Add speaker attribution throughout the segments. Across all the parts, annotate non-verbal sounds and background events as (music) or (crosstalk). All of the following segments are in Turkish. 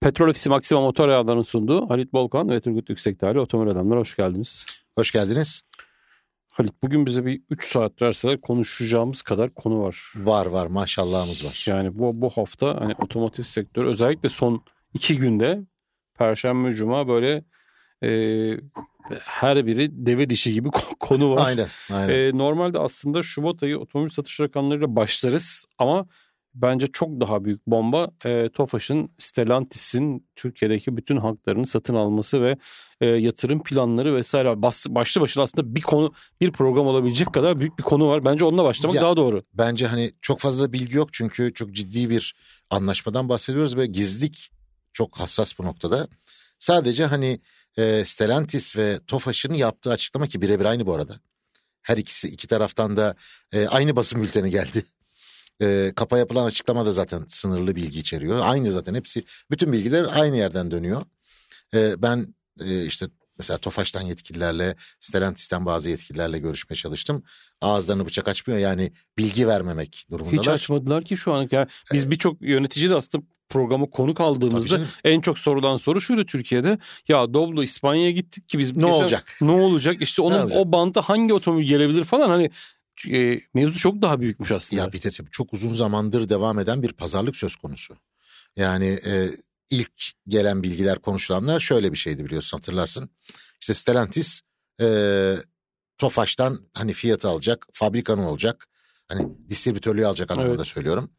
Speaker 1: Petrol Ofisi Maxima Motor Yağları'nın sunduğu Halit Bolkan ve Turgut Yüksekdağlı Otomobil Adamlar hoş geldiniz.
Speaker 2: Hoş geldiniz.
Speaker 1: Halit bugün bize bir 3 saat verseler konuşacağımız kadar konu var.
Speaker 2: Var var maşallahımız var.
Speaker 1: Yani bu, bu hafta hani otomotiv sektörü özellikle son 2 günde Perşembe Cuma böyle e, her biri deve dişi gibi konu var.
Speaker 2: Aynen. aynen.
Speaker 1: E, normalde aslında Şubat ayı otomobil satış rakamlarıyla başlarız ama bence çok daha büyük bomba e, Tofaş'ın Stellantis'in Türkiye'deki bütün haklarını satın alması ve e, yatırım planları vesaire bas, başlı başına aslında bir konu bir program olabilecek kadar büyük bir konu var. Bence onunla başlamak
Speaker 2: Ya,
Speaker 1: daha doğru.
Speaker 2: Bence hani çok fazla da bilgi yok çünkü çok ciddi bir anlaşmadan bahsediyoruz ve gizlilik çok hassas bu noktada. Sadece hani e, Stellantis ve Tofaş'ın yaptığı açıklama ki birebir aynı bu arada. Her ikisi iki taraftan da e, aynı basın bülteni geldi. E, kapa yapılan açıklama da zaten sınırlı bilgi içeriyor. Aynı zaten hepsi bütün bilgiler aynı yerden dönüyor. E, ben e, işte mesela Tofaş'tan yetkililerle Stellantis'ten bazı yetkililerle görüşmeye çalıştım. Ağızlarını bıçak açmıyor yani bilgi vermemek durumundalar.
Speaker 1: Hiç açmadılar ki şu an. Yani biz birçok yönetici de aslında programı konuk aldığımızda en çok sorulan soru şuydu Türkiye'de. Ya Doblo İspanya'ya gittik ki biz
Speaker 2: Ne
Speaker 1: geçen-
Speaker 2: olacak?
Speaker 1: Ne olacak? İşte onun
Speaker 2: olacak?
Speaker 1: o banta hangi otomobil gelebilir falan hani e, mevzu çok daha büyükmüş aslında.
Speaker 2: Ya tabii çok uzun zamandır devam eden bir pazarlık söz konusu. Yani e, ilk gelen bilgiler konuşulanlar şöyle bir şeydi biliyorsun hatırlarsın. İşte Stellantis e, Tofaş'tan hani fiyatı alacak, fabrikanı olacak. Hani distribütörlüğü alacak anlamında
Speaker 1: Evet.
Speaker 2: söylüyorum.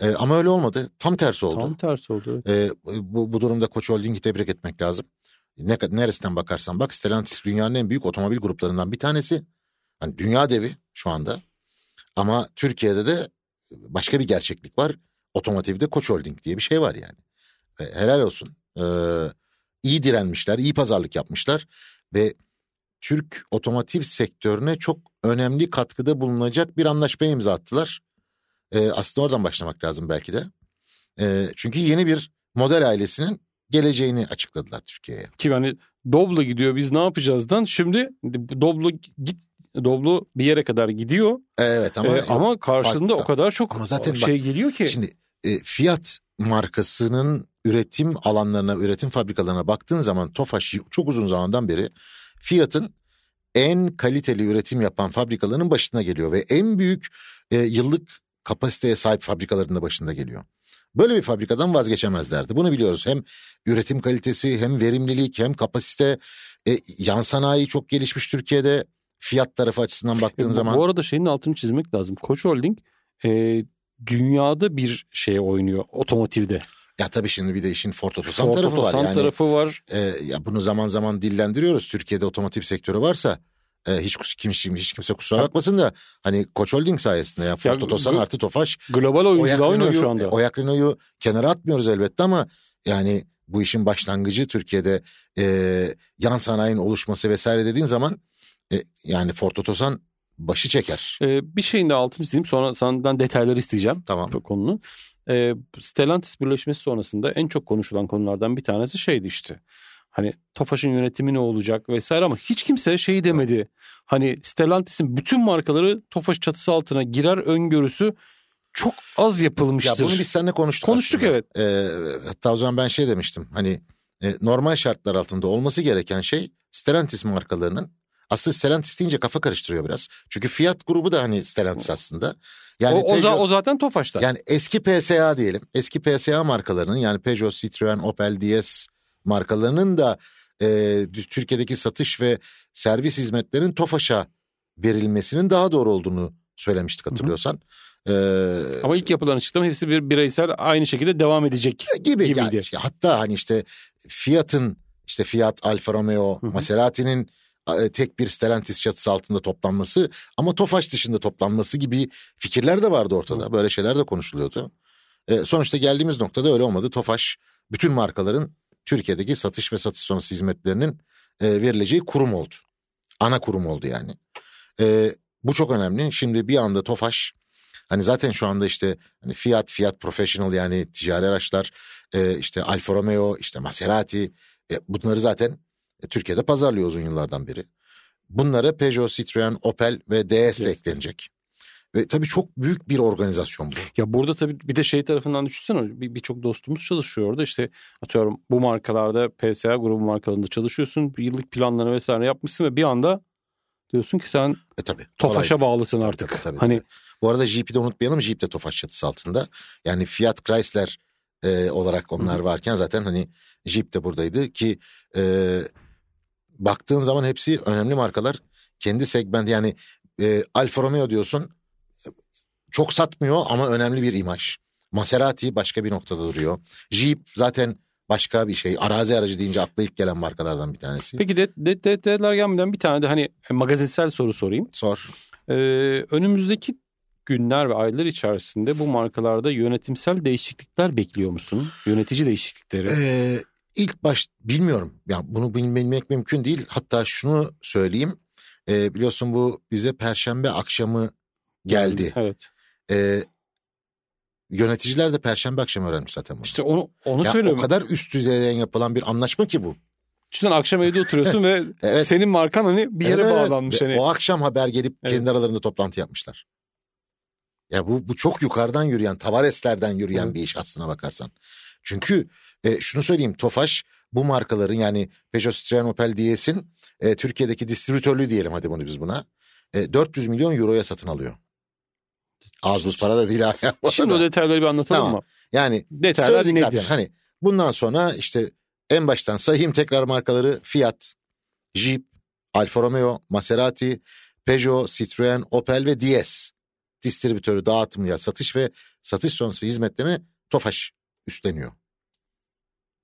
Speaker 2: E, ama öyle olmadı. Tam tersi oldu.
Speaker 1: Tam tersi oldu. evet.
Speaker 2: E, bu, bu durumda Koç Holding'i tebrik etmek lazım. Ne, neresinden bakarsan bak Stellantis dünyanın en büyük otomobil gruplarından bir tanesi. Hani dünya devi şu anda. Ama Türkiye'de de başka bir gerçeklik var. Otomotivde Koç Holding diye bir şey var yani. E, helal olsun. E, iyi direnmişler, iyi pazarlık yapmışlar ve Türk otomotiv sektörüne çok önemli katkıda bulunacak bir anlaşmaya imza attılar. E, aslında oradan başlamak lazım belki de. E, çünkü yeni bir model ailesinin geleceğini açıkladılar Türkiye'ye.
Speaker 1: Ki hani Doblo gidiyor biz ne yapacağızdan şimdi Doblo git Doblo bir yere kadar gidiyor
Speaker 2: Evet ama,
Speaker 1: ama, ama karşılığında
Speaker 2: farklı.
Speaker 1: o kadar çok
Speaker 2: Ama zaten bak,
Speaker 1: şey geliyor ki.
Speaker 2: Şimdi e, Fiat markasının üretim alanlarına, üretim fabrikalarına baktığın zaman Tofaş çok uzun zamandan beri Fiat'ın en kaliteli üretim yapan fabrikalarının başına geliyor ve en büyük e, yıllık kapasiteye sahip fabrikalarının da başında geliyor. Böyle bir fabrikadan vazgeçemezlerdi. Bunu biliyoruz. Hem üretim kalitesi, hem verimlilik, hem kapasite. E, yan sanayi çok gelişmiş Türkiye'de. Fiyat tarafı açısından baktığın
Speaker 1: E, bu,
Speaker 2: zaman.
Speaker 1: bu arada şeyin altını çizmek lazım. Koç Holding e, dünyada bir şeye oynuyor otomotivde.
Speaker 2: Ya tabii şimdi bir de işin Ford Otosan
Speaker 1: Ford
Speaker 2: tarafı var.
Speaker 1: Otosan
Speaker 2: Yani
Speaker 1: tarafı var.
Speaker 2: E, ya bunu zaman zaman dillendiriyoruz. Türkiye'de otomotiv sektörü varsa e, hiç kus- kim hiç kimse kusura bakmasın da hani Koç Holding sayesinde ya Ford
Speaker 1: Ya,
Speaker 2: Otosan artı Tofaş
Speaker 1: Global oyuncular oynuyor şu anda.
Speaker 2: e, Oyak Renault'u kenara atmıyoruz elbette ama yani bu işin başlangıcı Türkiye'de e, yan sanayinin oluşması vesaire dediğin zaman e, yani Ford Otosan başı çeker.
Speaker 1: E, bir şeyin de altını çizeyim sonra senden detayları isteyeceğim.
Speaker 2: Tamam.
Speaker 1: konunun. E, Stellantis birleşmesi sonrasında en çok konuşulan konulardan bir tanesi şeydi işte. Hani Tofaş'ın yönetimi ne olacak vesaire ama hiç kimse şeyi demedi. Hani Stellantis'in bütün markaları Tofaş çatısı altına girer öngörüsü çok az
Speaker 2: Ya
Speaker 1: yapılmıştır.
Speaker 2: bunu biz seninle konuştuk
Speaker 1: Konuştuk,
Speaker 2: aslında.
Speaker 1: evet.
Speaker 2: E, hatta o zaman ben şey demiştim hani e, normal şartlar altında olması gereken şey Stellantis markalarının aslında Stellantis deyince kafa karıştırıyor biraz. Çünkü Fiat grubu da hani Stellantis aslında. Yani
Speaker 1: o, o,
Speaker 2: Peugeot-
Speaker 1: o zaten Tofaş'ta.
Speaker 2: Yani eski PSA diyelim. Eski PSA markalarının yani Peugeot, Citroen, Opel, DS markalarının da e, Türkiye'deki satış ve servis hizmetlerinin Tofaş'a verilmesinin daha doğru olduğunu söylemiştik hatırlıyorsan. E,
Speaker 1: Ama ilk yapılan açıklama hepsi bir bireysel aynı şekilde devam edecek.
Speaker 2: gibi
Speaker 1: gibiydi.
Speaker 2: yani, hatta hani işte Fiat'ın işte Fiat, Alfa Romeo,
Speaker 1: Hı hı.
Speaker 2: Maserati'nin e, tek bir Stellantis çatısı altında toplanması ama Tofaş dışında toplanması gibi fikirler de vardı ortada. Böyle şeyler de konuşuluyordu. E, sonuçta geldiğimiz noktada öyle olmadı. Tofaş bütün markaların Türkiye'deki satış ve satış sonrası hizmetlerinin e, verileceği kurum oldu. Ana kurum oldu yani. E, bu çok önemli. Şimdi bir anda Tofaş Hani zaten şu anda işte hani Fiat, Fiat Professional yani ticari araçlar, e, işte Alfa Romeo, işte Maserati e, bunları zaten e, Türkiye'de pazarlıyor uzun yıllardan beri. Bunlara Peugeot, Citroen, Opel ve DS de eklenecek. Ve tabii çok büyük bir organizasyon bu.
Speaker 1: Ya burada tabii bir de şey tarafından düşünsene bir- birçok dostumuz çalışıyor orada işte atıyorum bu markalarda PSA grubu markalarında çalışıyorsun bir yıllık planlarını vesaire yapmışsın ve bir anda diyorsun ki sen
Speaker 2: E tabii.
Speaker 1: Tofaş'a bağlısın
Speaker 2: Tabii,
Speaker 1: artık.
Speaker 2: tabii, tabii,
Speaker 1: hani
Speaker 2: tabii. Bu arada Jeep'i de unutmayalım. Jeep de Tofaş çatısı altında. Yani Fiat Chrysler e, olarak onlar varken zaten hani Jeep de buradaydı ki e, baktığın zaman hepsi önemli markalar. Kendi segment yani e, Alfa Romeo diyorsun çok satmıyor ama önemli bir imaj. Maserati başka bir noktada duruyor. Jeep zaten başka bir şey. Arazi aracı deyince akla ilk gelen markalardan bir tanesi.
Speaker 1: peki de, de, detaylar gelmeden bir tane de hani magazinsel soru sorayım.
Speaker 2: Sor.
Speaker 1: Ee, önümüzdeki günler ve aylar içerisinde bu markalarda yönetimsel değişiklikler bekliyor musun? Yönetici değişiklikleri.
Speaker 2: Ee, ilk baş bilmiyorum. Ya bunu bil- bilmek mümkün değil. Hatta şunu söyleyeyim. Ee, biliyorsun bu bize Perşembe akşamı geldi.
Speaker 1: Evet.
Speaker 2: Ee, yöneticiler de Perşembe akşamı öğrenmiş zaten bunu.
Speaker 1: İşte onu onu
Speaker 2: Ya
Speaker 1: söylüyorum.
Speaker 2: o kadar üst düzeyden yapılan bir anlaşma ki bu.
Speaker 1: Düşünsene akşam evde oturuyorsun ve (laughs)
Speaker 2: Evet.
Speaker 1: senin markan hani bir yere
Speaker 2: Evet,
Speaker 1: bağlanmış. Hani.
Speaker 2: O akşam haber gelip
Speaker 1: Evet.
Speaker 2: kendi aralarında toplantı yapmışlar. Ya bu bu çok yukarıdan yürüyen, Tavareslerden yürüyen
Speaker 1: Evet.
Speaker 2: bir iş aslına bakarsan. Çünkü e, şunu söyleyeyim Tofaş bu markaların yani Peugeot, Citroen, Opel, Dies'in e, Türkiye'deki distribütörlüğü diyelim hadi bunu biz buna. E, 400 milyon euroya satın alıyor. Az buz para da değil ha. (laughs) bu
Speaker 1: Şimdi o detayları bir anlatalım
Speaker 2: Tamam.
Speaker 1: mı?
Speaker 2: Yani
Speaker 1: Detaylar
Speaker 2: Söyledik
Speaker 1: nedir?
Speaker 2: zaten. Hani bundan sonra işte en baştan sayayım tekrar markaları Fiat, Jeep, Alfa Romeo, Maserati, Peugeot, Citroen, Opel ve DS. Distribütörü, dağıtım ya satış ve satış sonrası hizmetlerini Tofaş üstleniyor.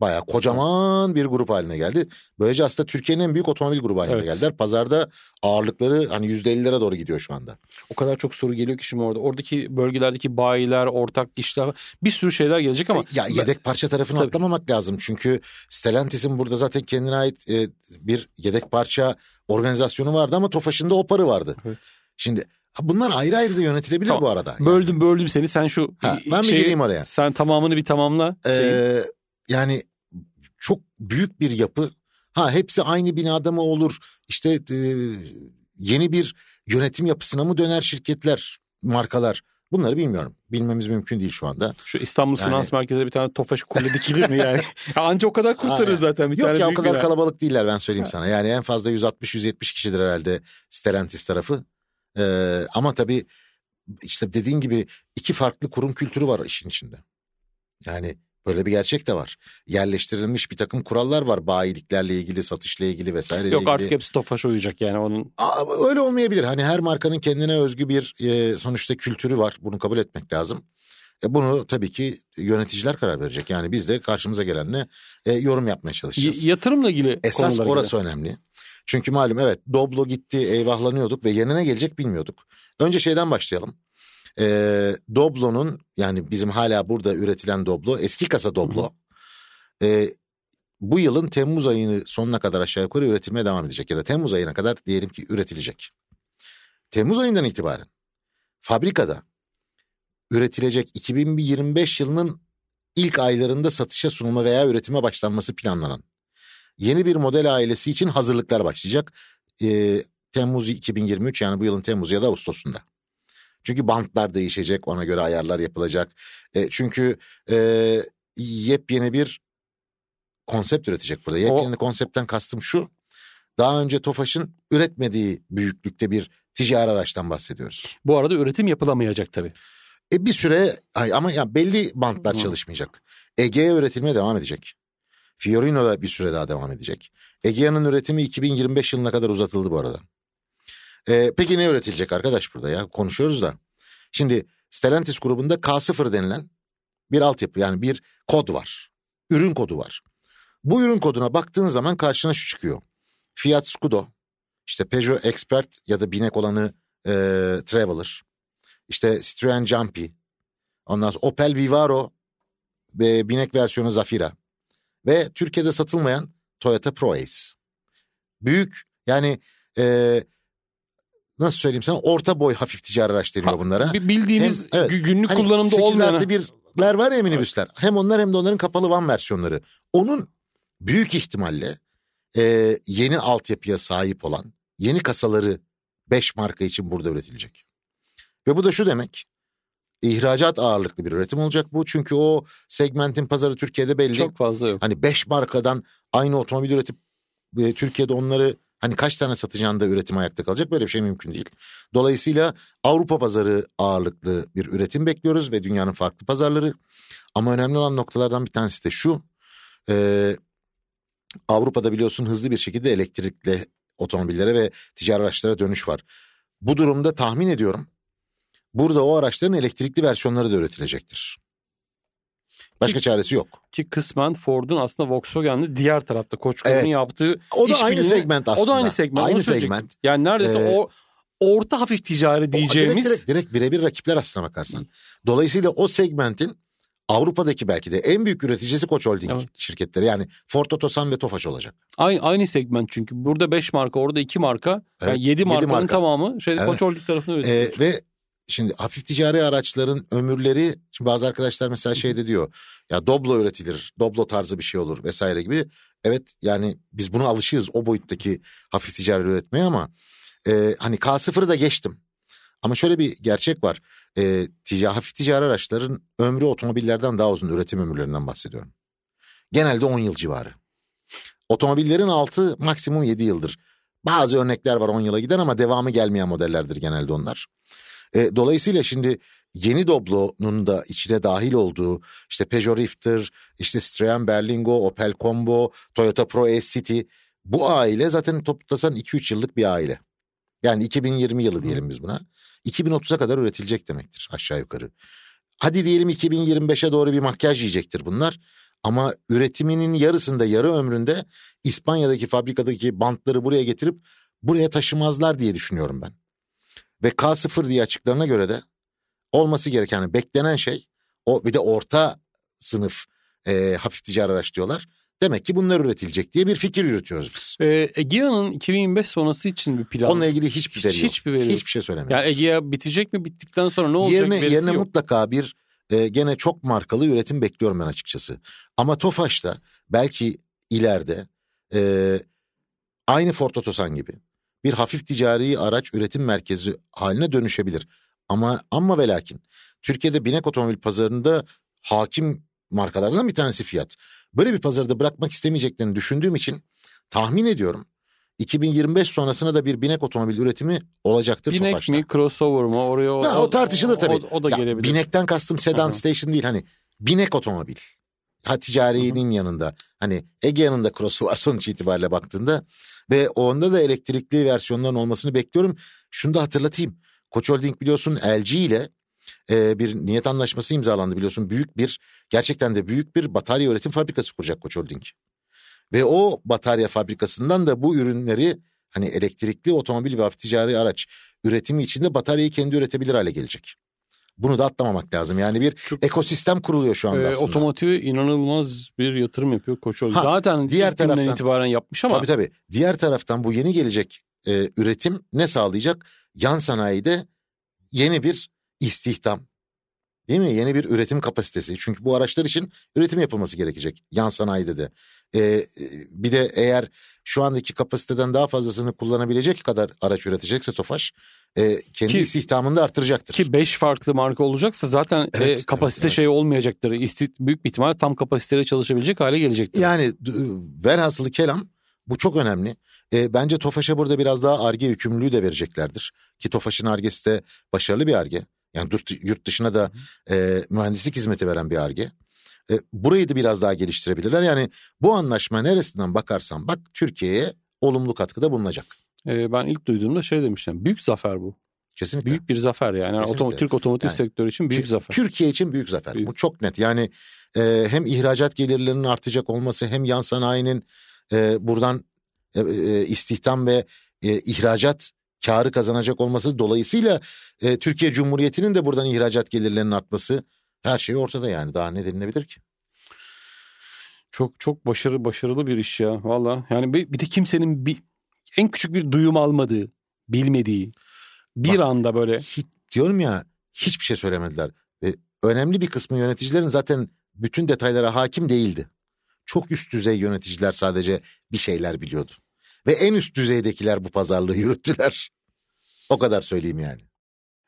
Speaker 2: Bayağı kocaman bir grup haline geldi. Böylece aslında Türkiye'nin en büyük otomobil grubu haline
Speaker 1: Evet.
Speaker 2: geldiler. Pazarda ağırlıkları hani %50'lere doğru gidiyor şu anda.
Speaker 1: O kadar çok soru geliyor ki şimdi orada. Oradaki bölgelerdeki bayiler, ortak işler bir sürü şeyler gelecek ama
Speaker 2: Ya yedek parça tarafını
Speaker 1: Tabii.
Speaker 2: atlamamak lazım. Çünkü Stellantis'in burada zaten kendine ait e, bir yedek parça organizasyonu vardı ama Tofaş'ın da o parı vardı.
Speaker 1: Evet.
Speaker 2: Şimdi bunlar ayrı ayrı da yönetilebilir
Speaker 1: Tamam.
Speaker 2: bu arada. Yani.
Speaker 1: böldüm böldüm seni. Sen şu
Speaker 2: Ha, ben bir
Speaker 1: şeyi-
Speaker 2: gireyim oraya.
Speaker 1: Sen tamamını bir tamamla. şeyi.
Speaker 2: Ee, yani çok büyük bir yapı. Ha hepsi aynı binada mı olur? İşte e, yeni bir yönetim yapısına mı döner şirketler, markalar? Bunları bilmiyorum. Bilmemiz mümkün değil şu anda.
Speaker 1: Şu İstanbul
Speaker 2: Yani-
Speaker 1: Finans Merkezi'ne bir tane Tofaş kule dikilir (laughs) mi yani? Ya Anca o kadar kurtarır zaten bir
Speaker 2: Yok
Speaker 1: tane
Speaker 2: ya o kadar kalabalık değiller ben söyleyeyim sana. Yani en fazla 160-170 kişidir herhalde Stellantis tarafı. Ee, ama tabii işte dediğin gibi iki farklı kurum kültürü var işin içinde. Yani böyle bir gerçek de var. Yerleştirilmiş bir takım kurallar var bayiliklerle ilgili, satışla ilgili vesaire
Speaker 1: Yok
Speaker 2: ilgili.
Speaker 1: artık hepsi Tofaş uyacak yani onun.
Speaker 2: Aa, öyle olmayabilir. Hani her markanın kendine özgü bir e, sonuçta kültürü var. Bunu kabul etmek lazım. E, bunu tabii ki yöneticiler karar verecek. Yani biz de karşımıza gelenle e, yorum yapmaya çalışacağız.
Speaker 1: Y- yatırımla ilgili
Speaker 2: Esas orası önemli. Çünkü malum evet Doblo gitti eyvahlanıyorduk ve yerine gelecek bilmiyorduk. Önce şeyden başlayalım. Ee, Doblo'nun yani bizim hala burada üretilen Doblo eski kasa Doblo. Ee, bu yılın Temmuz ayını sonuna kadar aşağı yukarı üretilmeye devam edecek. Ya da Temmuz ayına kadar diyelim ki üretilecek. Temmuz ayından itibaren fabrikada üretilecek 2025 yılının ilk aylarında satışa sunulma veya üretime başlanması planlanan yeni bir model ailesi için hazırlıklar başlayacak. Ee, Temmuz 2023 yani bu yılın Temmuz ya da Ağustos'unda. Çünkü bantlar değişecek ona göre ayarlar yapılacak. E, çünkü e, yepyeni bir konsept üretecek burada. Yepyeni konseptten kastım şu. Daha önce Tofaş'ın üretmediği büyüklükte bir ticari araçtan bahsediyoruz.
Speaker 1: Bu arada üretim yapılamayacak tabii.
Speaker 2: E bir süre ama ya belli bantlar
Speaker 1: Hı.
Speaker 2: çalışmayacak. Ege'ye üretilmeye devam edecek. Fiorino da bir süre daha devam edecek. Egea'nın üretimi 2025 yılına kadar uzatıldı bu arada. E, peki ne üretilecek arkadaş burada ya? Konuşuyoruz da. Şimdi Stellantis grubunda K0 denilen bir altyapı yani bir kod var. Ürün kodu var. Bu ürün koduna baktığın zaman karşına şu çıkıyor. Fiat Scudo, işte Peugeot Expert ya da binek olanı e, Traveler, işte Citroen Jumpy, ondan sonra Opel Vivaro ve binek versiyonu Zafira ve Türkiye'de satılmayan Toyota ProAce. Büyük yani e, nasıl söyleyeyim sana orta boy hafif ticari araç deniyor
Speaker 1: Ha,
Speaker 2: bunlara.
Speaker 1: Bildiğimiz
Speaker 2: Hem- evet.
Speaker 1: gü- günlük
Speaker 2: Hani
Speaker 1: kullanımda
Speaker 2: 8
Speaker 1: olmayan.
Speaker 2: birler var ya minibüsler. Hem onlar hem de onların kapalı van versiyonları. Onun büyük ihtimalle e, yeni altyapıya sahip olan yeni kasaları 5 marka için burada üretilecek. Ve bu da şu demek. İhracat ağırlıklı bir üretim olacak bu. Çünkü o segmentin pazarı Türkiye'de belli.
Speaker 1: Çok fazla yok.
Speaker 2: Hani 5 markadan aynı otomobil üretip e, Türkiye'de onları hani kaç tane satacağında üretim ayakta kalacak böyle bir şey mümkün değil. Dolayısıyla Avrupa pazarı ağırlıklı bir üretim bekliyoruz ve dünyanın farklı pazarları. Ama önemli olan noktalardan bir tanesi de şu. E, Avrupa'da biliyorsun hızlı bir şekilde elektrikli otomobillere ve ticari araçlara dönüş var. Bu durumda tahmin ediyorum burada o araçların elektrikli versiyonları da üretilecektir. Başka
Speaker 1: Ki-
Speaker 2: çaresi yok.
Speaker 1: Ki kısmen Ford'un aslında Volkswagen'de diğer tarafta Koçko'nun
Speaker 2: Evet.
Speaker 1: yaptığı
Speaker 2: O da aynı
Speaker 1: birliği-
Speaker 2: segment aslında.
Speaker 1: o da aynı segment.
Speaker 2: Aynı segment.
Speaker 1: Yani neredeyse
Speaker 2: Ee,
Speaker 1: o orta hafif ticari diyeceğimiz
Speaker 2: Direkt, direkt, direkt birebir rakipler aslına bakarsan. Dolayısıyla o segmentin Avrupa'daki belki de en büyük üreticisi Koç Holding
Speaker 1: Evet.
Speaker 2: şirketleri. Yani Ford Otosan ve Tofaş olacak.
Speaker 1: aynı, aynı segment çünkü burada 5 marka orada 2 marka
Speaker 2: Evet,
Speaker 1: yani 7
Speaker 2: yedi
Speaker 1: markanın
Speaker 2: marka.
Speaker 1: tamamı şey
Speaker 2: Evet.
Speaker 1: Koç Holding tarafına
Speaker 2: Ee,
Speaker 1: üretiyor.
Speaker 2: ve şimdi hafif ticari araçların ömürleri şimdi bazı arkadaşlar mesela şeyde diyor ya Doblo üretilir. Doblo tarzı bir şey olur vesaire gibi. Evet yani biz buna alışığız o boyuttaki hafif ticari üretmeye ama e, hani K0'ı da geçtim. Ama şöyle bir gerçek var. E, ticari, hafif ticari araçların ömrü otomobillerden daha uzun üretim ömürlerinden bahsediyorum. Genelde 10 yıl civarı. Otomobillerin altı maksimum 7 yıldır. Bazı örnekler var 10 yıla giden ama devamı gelmeyen modellerdir genelde onlar. E, dolayısıyla şimdi yeni Doblo'nun da içine dahil olduğu işte Peugeot Rift'tir, işte Citroen Berlingo, Opel Combo, Toyota Pro S-City bu aile zaten toplasan 2-3 yıllık bir aile. Yani 2020 yılı diyelim biz buna. 2030'a kadar üretilecek demektir aşağı yukarı. Hadi diyelim 2025'e doğru bir makyaj yiyecektir bunlar. Ama üretiminin yarısında yarı ömründe İspanya'daki fabrikadaki bantları buraya getirip buraya taşımazlar diye düşünüyorum ben. Ve K0 diye açıklarına göre de olması gereken yani beklenen şey o bir de orta sınıf e, hafif ticari araç diyorlar. Demek ki bunlar üretilecek diye bir fikir yürütüyoruz biz.
Speaker 1: Ee, Egea'nın 2025 sonrası için bir plan.
Speaker 2: Onunla ilgili hiçbir veri yok.
Speaker 1: Hiçbir veri yok.
Speaker 2: Hiçbir şey söylemiyor.
Speaker 1: Yani Egea bitecek mi? Bittikten sonra ne olacak?
Speaker 2: yerine yerine
Speaker 1: yok.
Speaker 2: mutlaka bir e, gene çok markalı üretim bekliyorum ben açıkçası. Ama Tofaş'ta belki ileride e, aynı Ford Otosan gibi bir hafif ticari araç üretim merkezi haline dönüşebilir. Ama ama ve lakin Türkiye'de binek otomobil pazarında hakim markalardan bir tanesi Fiat. Böyle bir pazarda bırakmak istemeyeceklerini düşündüğüm için tahmin ediyorum 2025 sonrasında da bir binek otomobil üretimi olacaktır
Speaker 1: Binek
Speaker 2: Tofaş'ta.
Speaker 1: mi crossover mu oraya o,
Speaker 2: Ha, o tartışılır tabii.
Speaker 1: O, o da
Speaker 2: Ya,
Speaker 1: gelebilir.
Speaker 2: Binekten kastım sedan
Speaker 1: Aha.
Speaker 2: station değil hani binek otomobil. Ha ticarinin yanında hani Egea'nın da cross'u var (laughs) sonuç itibariyle baktığında ve onda da elektrikli versiyonların olmasını bekliyorum. Şunu da hatırlatayım. Koç Holding biliyorsun LG ile e, bir niyet anlaşması imzalandı biliyorsun. Büyük bir gerçekten de büyük bir batarya üretim fabrikası kuracak Koç Holding. Ve o batarya fabrikasından da bu ürünleri hani elektrikli otomobil ve hafif ticari araç üretimi içinde bataryayı kendi üretebilir hale gelecek. Bunu da atlamamak lazım. Yani bir
Speaker 1: Çok-
Speaker 2: ekosistem kuruluyor şu anda
Speaker 1: Ee,
Speaker 2: aslında.
Speaker 1: otomotive inanılmaz bir yatırım yapıyor Koç Holding.
Speaker 2: Ha,
Speaker 1: Zaten
Speaker 2: diğer taraftan-
Speaker 1: itibaren yapmış ama
Speaker 2: Tabii tabii. Diğer taraftan bu yeni gelecek e, üretim ne sağlayacak? Yan sanayide yeni bir istihdam. Değil mi? Yeni bir üretim kapasitesi. Çünkü bu araçlar için üretim yapılması gerekecek. Yan sanayide de. E, e, bir de eğer şu andaki kapasiteden daha fazlasını kullanabilecek kadar araç üretecekse Tofaş e, kendi
Speaker 1: Ki-
Speaker 2: istihdamını da arttıracaktır.
Speaker 1: ki 5 farklı marka olacaksa zaten e,
Speaker 2: Evet,
Speaker 1: kapasite
Speaker 2: evet, evet.
Speaker 1: şey olmayacaktır. İsti- büyük bir ihtimal tam kapasiteyle çalışabilecek hale gelecektir.
Speaker 2: Yani velhasılı kelam bu çok önemli. E, bence Tofaş'a burada biraz daha arge yükümlülüğü de vereceklerdir. Ki Tofaş'ın argesi de başarılı bir arge. Yani yurt, dışına da e, mühendislik hizmeti veren bir arge. E, burayı da biraz daha geliştirebilirler. Yani bu anlaşma neresinden bakarsan bak Türkiye'ye olumlu katkıda bulunacak.
Speaker 1: E, ben ilk duyduğumda şey demiştim. Büyük zafer bu.
Speaker 2: Kesinlikle.
Speaker 1: Büyük bir zafer yani.
Speaker 2: Kesinlikle.
Speaker 1: Otom- Türk otomotiv
Speaker 2: Yani-
Speaker 1: sektörü için büyük zafer.
Speaker 2: Türkiye için büyük zafer.
Speaker 1: Büyük.
Speaker 2: Bu çok net. Yani e, hem ihracat gelirlerinin artacak olması hem yan sanayinin e, buradan e, e, istihdam ve e, ihracat karı kazanacak olması dolayısıyla e, Türkiye Cumhuriyeti'nin de buradan ihracat gelirlerinin artması her şey ortada yani daha ne denilebilir ki?
Speaker 1: Çok çok başarı başarılı bir iş ya valla. Yani bir, bir de kimsenin bir en küçük bir duyum almadığı, bilmediği bir
Speaker 2: Bak-
Speaker 1: anda böyle
Speaker 2: Hiç, diyorum ya hiçbir şey söylemediler. Ve önemli bir kısmı yöneticilerin zaten bütün detaylara hakim değildi. Çok üst düzey yöneticiler sadece bir şeyler biliyordu. Ve en üst düzeydekiler bu pazarlığı (laughs) yürüttüler. O kadar söyleyeyim yani.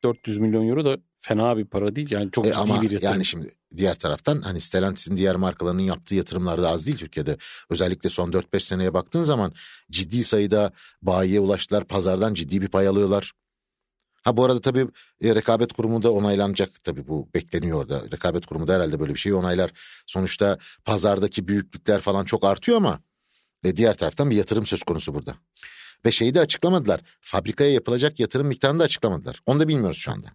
Speaker 1: 400 milyon euro da fena bir para değil. Yani çok
Speaker 2: E
Speaker 1: ciddi
Speaker 2: ama
Speaker 1: bir yatırım.
Speaker 2: yani şimdi diğer taraftan hani Stellantis'in diğer markalarının yaptığı yatırımlar da az değil Türkiye'de. Özellikle son 4-5 seneye baktığın zaman ciddi sayıda bayiye ulaştılar. Pazardan ciddi bir pay alıyorlar. Ha bu arada tabii e, rekabet kurumu da onaylanacak tabii bu bekleniyor orada. Rekabet kurumu da herhalde böyle bir şeyi onaylar. Sonuçta pazardaki büyüklükler falan çok artıyor ama e, diğer taraftan bir yatırım söz konusu burada. Ve şeyi de açıklamadılar. Fabrikaya yapılacak yatırım miktarını da açıklamadılar. Onu da bilmiyoruz şu anda.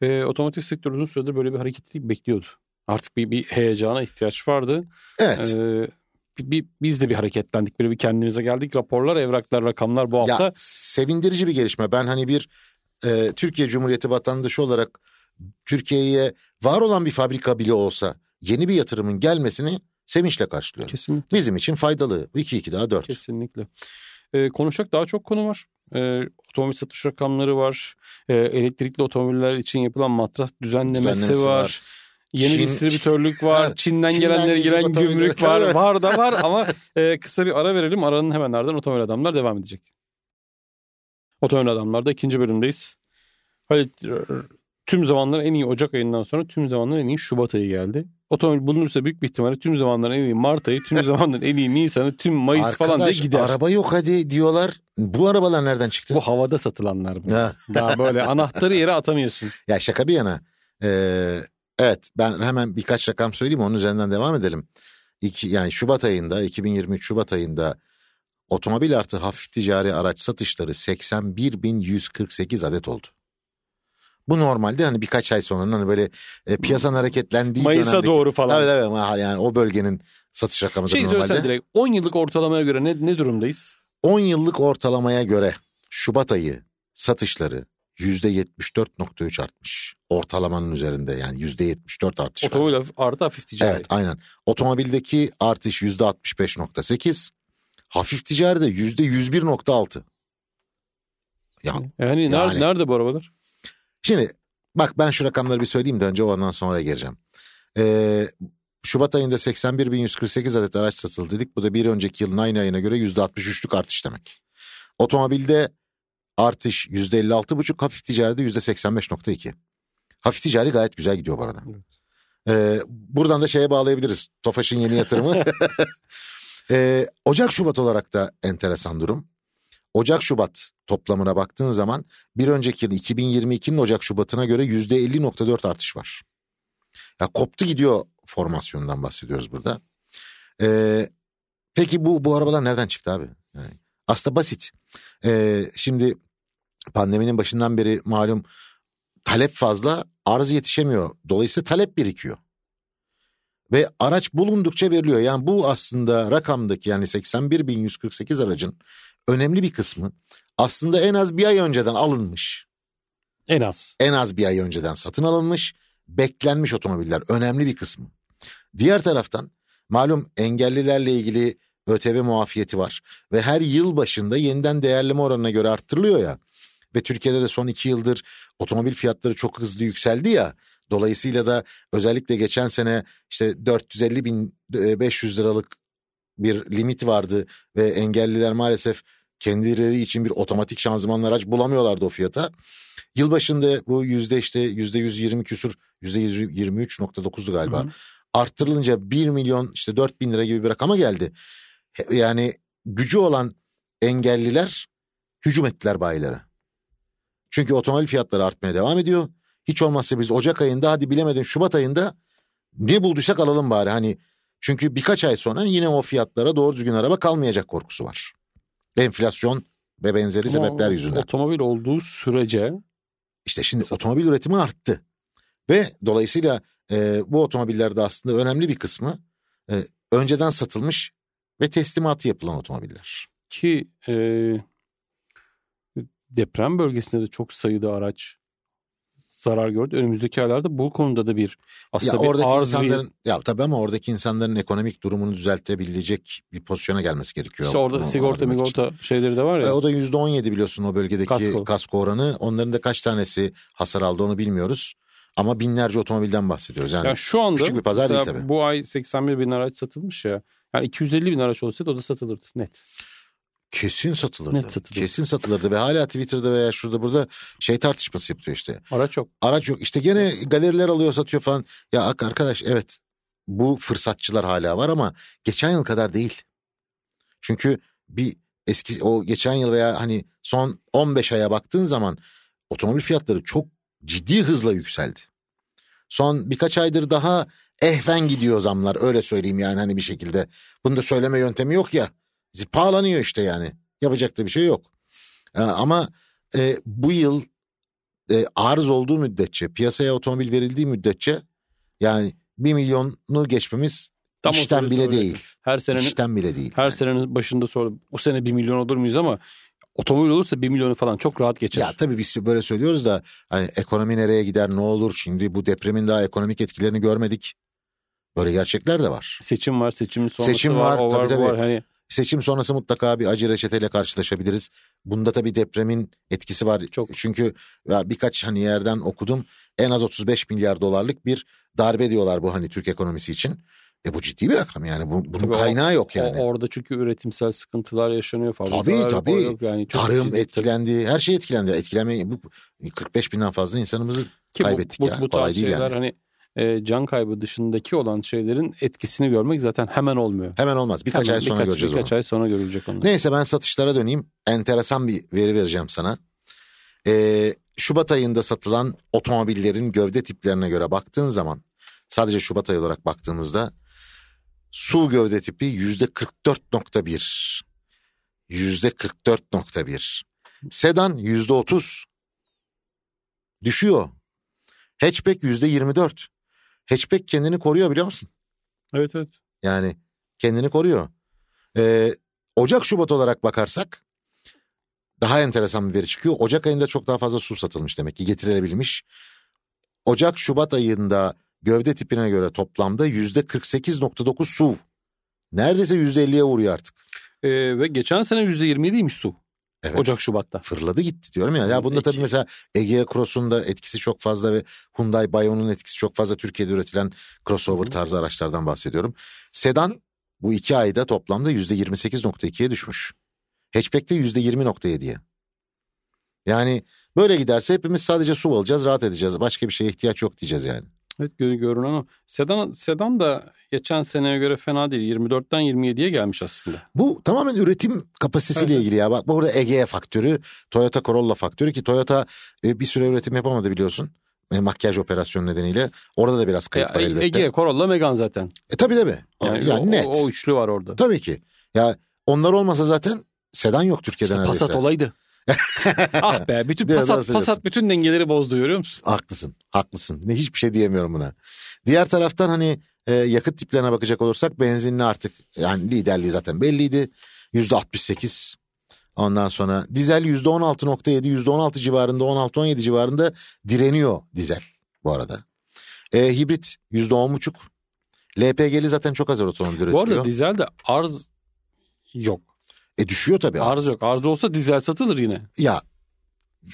Speaker 1: E, otomotiv sektörü uzun süredir böyle bir hareketlilik bekliyordu. Artık bir, bir heyecana ihtiyaç vardı.
Speaker 2: Evet.
Speaker 1: E, bir, bir- biz de bir hareketlendik. Böyle bir kendimize geldik. Raporlar, evraklar, rakamlar bu hafta.
Speaker 2: Ya sevindirici bir gelişme. Ben hani bir e, Türkiye Cumhuriyeti vatandaşı olarak Türkiye'ye var olan bir fabrika bile olsa yeni bir yatırımın gelmesini sevinçle karşılıyorum.
Speaker 1: Kesinlikle.
Speaker 2: Bizim için faydalı. 2-2 daha 4.
Speaker 1: Kesinlikle. Ee, konuşacak daha çok konu var. Ee, otomobil satış rakamları var. Ee, elektrikli otomobiller için yapılan matrah düzenlemesi,
Speaker 2: Düzenlemesi
Speaker 1: var.
Speaker 2: var.
Speaker 1: Yeni
Speaker 2: Çin-
Speaker 1: distribütörlük var.
Speaker 2: Ha,
Speaker 1: Çin'den,
Speaker 2: Çin'den
Speaker 1: gelenlere giren gümrük var. Var da var ama (laughs) e, kısa bir ara verelim. Aranın hemen ardından otomobil adamlar devam edecek. Otomobil adamlarda ikinci bölümdeyiz. Halit e, tüm zamanların en iyi Ocak ayından sonra tüm zamanların en iyi Şubat ayı geldi. Otomobil bulunursa büyük bir ihtimalle tüm zamanların en iyi Mart ayı, tüm zamanların en iyi Nisan'ı, tüm Mayıs falan diye
Speaker 2: Arkadaş
Speaker 1: gider.
Speaker 2: araba yok hadi diyorlar. Bu arabalar nereden çıktı?
Speaker 1: Bu havada satılanlar bu.
Speaker 2: Ha.
Speaker 1: Daha böyle anahtarı yere atamıyorsun. (laughs)
Speaker 2: Ya şaka bir yana. Ee, evet ben hemen birkaç rakam söyleyeyim onun üzerinden devam edelim. İki, yani Şubat ayında 2023 Şubat ayında otomobil artı hafif ticari araç satışları 81.148 adet oldu. Bu normalde hani birkaç ay sonra hani böyle e, piyasanın hareketlendiği
Speaker 1: Mayıs'a
Speaker 2: dönemdeki-
Speaker 1: doğru falan.
Speaker 2: Tabii tabii ama yani o bölgenin satış rakamıdır
Speaker 1: Şey
Speaker 2: normalde.
Speaker 1: söylesen direkt 10 yıllık ortalamaya göre ne, ne durumdayız?
Speaker 2: 10 yıllık ortalamaya göre Şubat ayı satışları %74.3 artmış. Ortalamanın üzerinde yani %74 artış var.
Speaker 1: Otomobil hafif- artı hafif ticari.
Speaker 2: Evet aynen. Otomobildeki artış %65.8. Hafif ticaride %101.6. Ya
Speaker 1: Yani, nerede,
Speaker 2: Yani.
Speaker 1: nerede bu arabalar?
Speaker 2: Şimdi bak ben şu rakamları bir söyleyeyim de önce ondan sonra geleceğim. Ee, Şubat ayında 81.148 adet araç satıldı dedik. Bu da bir önceki yılın aynı ayına göre %63'lük artış demek. Otomobilde artış %56,5 hafif ticaride %85,2. Hafif ticari gayet güzel gidiyor bu arada.
Speaker 1: Evet.
Speaker 2: Ee, buradan da şeye bağlayabiliriz. Tofaş'ın yeni yatırımı. (laughs) (laughs) Ee, Ocak Şubat olarak da enteresan durum. Ocak Şubat toplamına baktığın zaman bir önceki yıl 2022'nin Ocak Şubat'ına göre %50.4 artış var. Ya koptu gidiyor formasyondan bahsediyoruz burada. Ee, peki bu bu arabalar nereden çıktı abi? Yani aslında basit. Ee, şimdi pandeminin başından beri malum talep fazla, arz yetişemiyor. Dolayısıyla talep birikiyor. Ve araç bulundukça veriliyor. Yani bu aslında rakamdaki yani 81.148 aracın önemli bir kısmı aslında en az bir ay önceden alınmış.
Speaker 1: En az.
Speaker 2: En az bir ay önceden satın alınmış, beklenmiş otomobiller önemli bir kısmı. Diğer taraftan malum engellilerle ilgili ÖTV muafiyeti var ve her yıl başında yeniden değerleme oranına göre arttırılıyor ya. Ve Türkiye'de de son iki yıldır otomobil fiyatları çok hızlı yükseldi ya. Dolayısıyla da özellikle geçen sene işte 450 bin e, 500 liralık bir limit vardı ve engelliler maalesef kendileri için bir otomatik şanzımanlı araç bulamıyorlardı o fiyata. Yılbaşında bu yüzde işte yüzde 120 küsur yüzde 23.9'du galiba.
Speaker 1: Hı hı.
Speaker 2: Arttırılınca 1 milyon işte 4 bin lira gibi bir rakama geldi. Yani gücü olan engelliler hücum ettiler bayilere. Çünkü otomobil fiyatları artmaya devam ediyor. Hiç olmazsa biz Ocak ayında hadi bilemedim Şubat ayında ne bulduysak alalım bari. Hani çünkü birkaç ay sonra yine o fiyatlara doğru düzgün araba kalmayacak korkusu var. Enflasyon ve benzeri
Speaker 1: Ama
Speaker 2: sebepler yüzünden.
Speaker 1: Otomobil olduğu sürece
Speaker 2: İşte şimdi otomobil üretimi arttı. Ve dolayısıyla e, bu otomobillerde aslında önemli bir kısmı e, önceden satılmış ve teslimatı yapılan otomobiller.
Speaker 1: ki e, deprem bölgesinde de çok sayıda araç zarar gördü. Önümüzdeki aylarda bu konuda da bir aslında
Speaker 2: ya
Speaker 1: bir
Speaker 2: oradaki
Speaker 1: arz bir
Speaker 2: insanların ya tabii ama oradaki insanların ekonomik durumunu düzeltebilecek bir pozisyona gelmesi gerekiyor.
Speaker 1: işte orada sigorta
Speaker 2: alabilmek için.
Speaker 1: migorta şeyleri de var
Speaker 2: E,
Speaker 1: ya.
Speaker 2: o da yüzde on yedi biliyorsun o bölgedeki
Speaker 1: Kasko.
Speaker 2: kasko. oranı. Onların da kaç tanesi hasar aldı onu bilmiyoruz. Ama binlerce otomobilden bahsediyoruz. Yani
Speaker 1: Yani şu anda
Speaker 2: küçük bir pazar değil tabii.
Speaker 1: bu ay 81 bin araç satılmış ya. Yani 250 bin araç olsaydı o da satılırdı net.
Speaker 2: Kesin satılırdı.
Speaker 1: Net satılır.
Speaker 2: Kesin satılırdı ve hala Twitter'da veya şurada burada şey tartışması yapıyor işte.
Speaker 1: Araç yok.
Speaker 2: Araç yok. İşte gene galeriler alıyor satıyor falan. Ya arkadaş evet bu fırsatçılar hala var ama geçen yıl kadar değil. Çünkü bir eski o geçen yıl veya hani son 15 aya baktığın zaman otomobil fiyatları çok ciddi hızla yükseldi. Son birkaç aydır daha ehven gidiyor zamlar öyle söyleyeyim yani hani bir şekilde. Bunu da söyleme yöntemi yok ya. Pahalanıyor işte yani. Yapacak da bir şey yok. Ee, ama e, bu yıl e, arız olduğu müddetçe, piyasaya otomobil verildiği müddetçe yani bir milyonu geçmemiz
Speaker 1: Tam o
Speaker 2: işten bile
Speaker 1: soracaktım.
Speaker 2: değil.
Speaker 1: Her senenin
Speaker 2: İşten bile değil.
Speaker 1: her
Speaker 2: yani.
Speaker 1: senenin başında sor. Bu sene 1 milyon olur muyuz ama otomobil olursa 1 milyonu falan çok rahat geçer.
Speaker 2: Ya tabii biz böyle söylüyoruz da hani ekonomi nereye gider ne olur şimdi bu depremin daha ekonomik etkilerini görmedik. Böyle gerçekler de var.
Speaker 1: Seçim var, seçimin sonrası
Speaker 2: Seçim
Speaker 1: var,
Speaker 2: var,
Speaker 1: o var,
Speaker 2: tabii,
Speaker 1: bu var.
Speaker 2: tabii.
Speaker 1: Hani
Speaker 2: Seçim sonrası mutlaka bir acı reçeteyle karşılaşabiliriz. Bunda tabii depremin etkisi var.
Speaker 1: Çok.
Speaker 2: Çünkü ya birkaç hani yerden okudum. En az 35 milyar dolarlık bir darbe diyorlar bu hani Türk ekonomisi için. E bu ciddi bir rakam yani. Bu, bunun
Speaker 1: Tabii o-
Speaker 2: kaynağı yok
Speaker 1: o-
Speaker 2: yani.
Speaker 1: orada çünkü üretimsel sıkıntılar yaşanıyor.
Speaker 2: Tabii,
Speaker 1: fabrikalar
Speaker 2: tabii.
Speaker 1: yok Yani çok
Speaker 2: Tarım
Speaker 1: ciddi-
Speaker 2: etkilendi. Her şey etkilendi. Etkilenme bu 45 binden fazla insanımızı
Speaker 1: Ki bu-
Speaker 2: kaybettik
Speaker 1: bu,
Speaker 2: ya.
Speaker 1: Bu
Speaker 2: Kolay
Speaker 1: tarz
Speaker 2: değil
Speaker 1: şeyler
Speaker 2: yani.
Speaker 1: hani e, can kaybı dışındaki olan şeylerin etkisini görmek zaten hemen olmuyor.
Speaker 2: Hemen olmaz. Birkaç
Speaker 1: Hemen
Speaker 2: ay sonra
Speaker 1: birkaç,
Speaker 2: göreceğiz
Speaker 1: birkaç
Speaker 2: onu.
Speaker 1: ay sonra görülecek onlar.
Speaker 2: Neyse ben satışlara döneyim. Enteresan bir veri vereceğim sana. Ee, Şubat ayında satılan otomobillerin gövde tiplerine göre baktığın zaman sadece Şubat ayı olarak baktığımızda su gövde tipi yüzde 44.1 yüzde 44.1 sedan yüzde 30 düşüyor. Hatchback yüzde 24. Hatchback kendini koruyor biliyor musun?
Speaker 1: Evet evet.
Speaker 2: Yani kendini koruyor. Ee, Ocak Şubat olarak bakarsak daha enteresan bir veri çıkıyor. Ocak ayında çok daha fazla su satılmış demek ki getirilebilmiş. Ocak Şubat ayında gövde tipine göre toplamda yüzde 48.9 su. Neredeyse yüzde 50'ye vuruyor artık.
Speaker 1: E, ve geçen sene %27'ymiş su.
Speaker 2: Evet.
Speaker 1: Ocak Şubat'ta.
Speaker 2: Fırladı gitti diyorum ya. Ya bunda tabii mesela Egea Cross'un da etkisi çok fazla ve Hyundai Bayo'nun etkisi çok fazla. Türkiye'de üretilen crossover
Speaker 1: Hı
Speaker 2: tarzı araçlardan bahsediyorum. Sedan bu iki ayda toplamda yüzde 28.2'ye düşmüş. Hatchback'te yüzde 20.7'ye. Yani böyle giderse hepimiz sadece su alacağız, rahat edeceğiz. Başka bir şeye ihtiyaç yok diyeceğiz yani.
Speaker 1: Evet gö- görünen o. Sedan, sedan da geçen seneye göre fena değil. 24'ten 27'ye gelmiş aslında.
Speaker 2: Bu tamamen üretim kapasitesiyle
Speaker 1: Evet.
Speaker 2: ilgili ya. Bak burada Egea faktörü, Toyota Corolla faktörü ki Toyota e, bir süre üretim yapamadı biliyorsun. E, makyaj operasyonu nedeniyle. Orada da biraz
Speaker 1: E,
Speaker 2: kayıp var elbette.
Speaker 1: Ege, Corolla, Megane zaten.
Speaker 2: E tabii tabii.
Speaker 1: Yani,
Speaker 2: Yani,
Speaker 1: o,
Speaker 2: net.
Speaker 1: O, o üçlü var orada.
Speaker 2: Tabii ki. Ya onlar olmasa zaten sedan yok Türkiye'de
Speaker 1: İşte
Speaker 2: neredeyse.
Speaker 1: Passat olaydı. (laughs) ah be bütün
Speaker 2: söylüyorsun.
Speaker 1: Passat bütün dengeleri bozdu görüyor musun?
Speaker 2: Haklısın. Haklısın. Ne hiçbir şey diyemiyorum buna. Diğer taraftan hani e, yakıt tiplerine bakacak olursak benzinli artık yani liderliği zaten belliydi. Yüzde 68. Ondan sonra dizel yüzde 16.7 yüzde 16 civarında 16-17 civarında direniyor dizel bu arada. E, hibrit yüzde 10.5. LPG'li zaten çok az otomobil
Speaker 1: Bu
Speaker 2: üretiliyor.
Speaker 1: arada dizelde arz yok.
Speaker 2: E düşüyor tabii.
Speaker 1: Arz yok. Arz olsa dizel satılır yine.
Speaker 2: Ya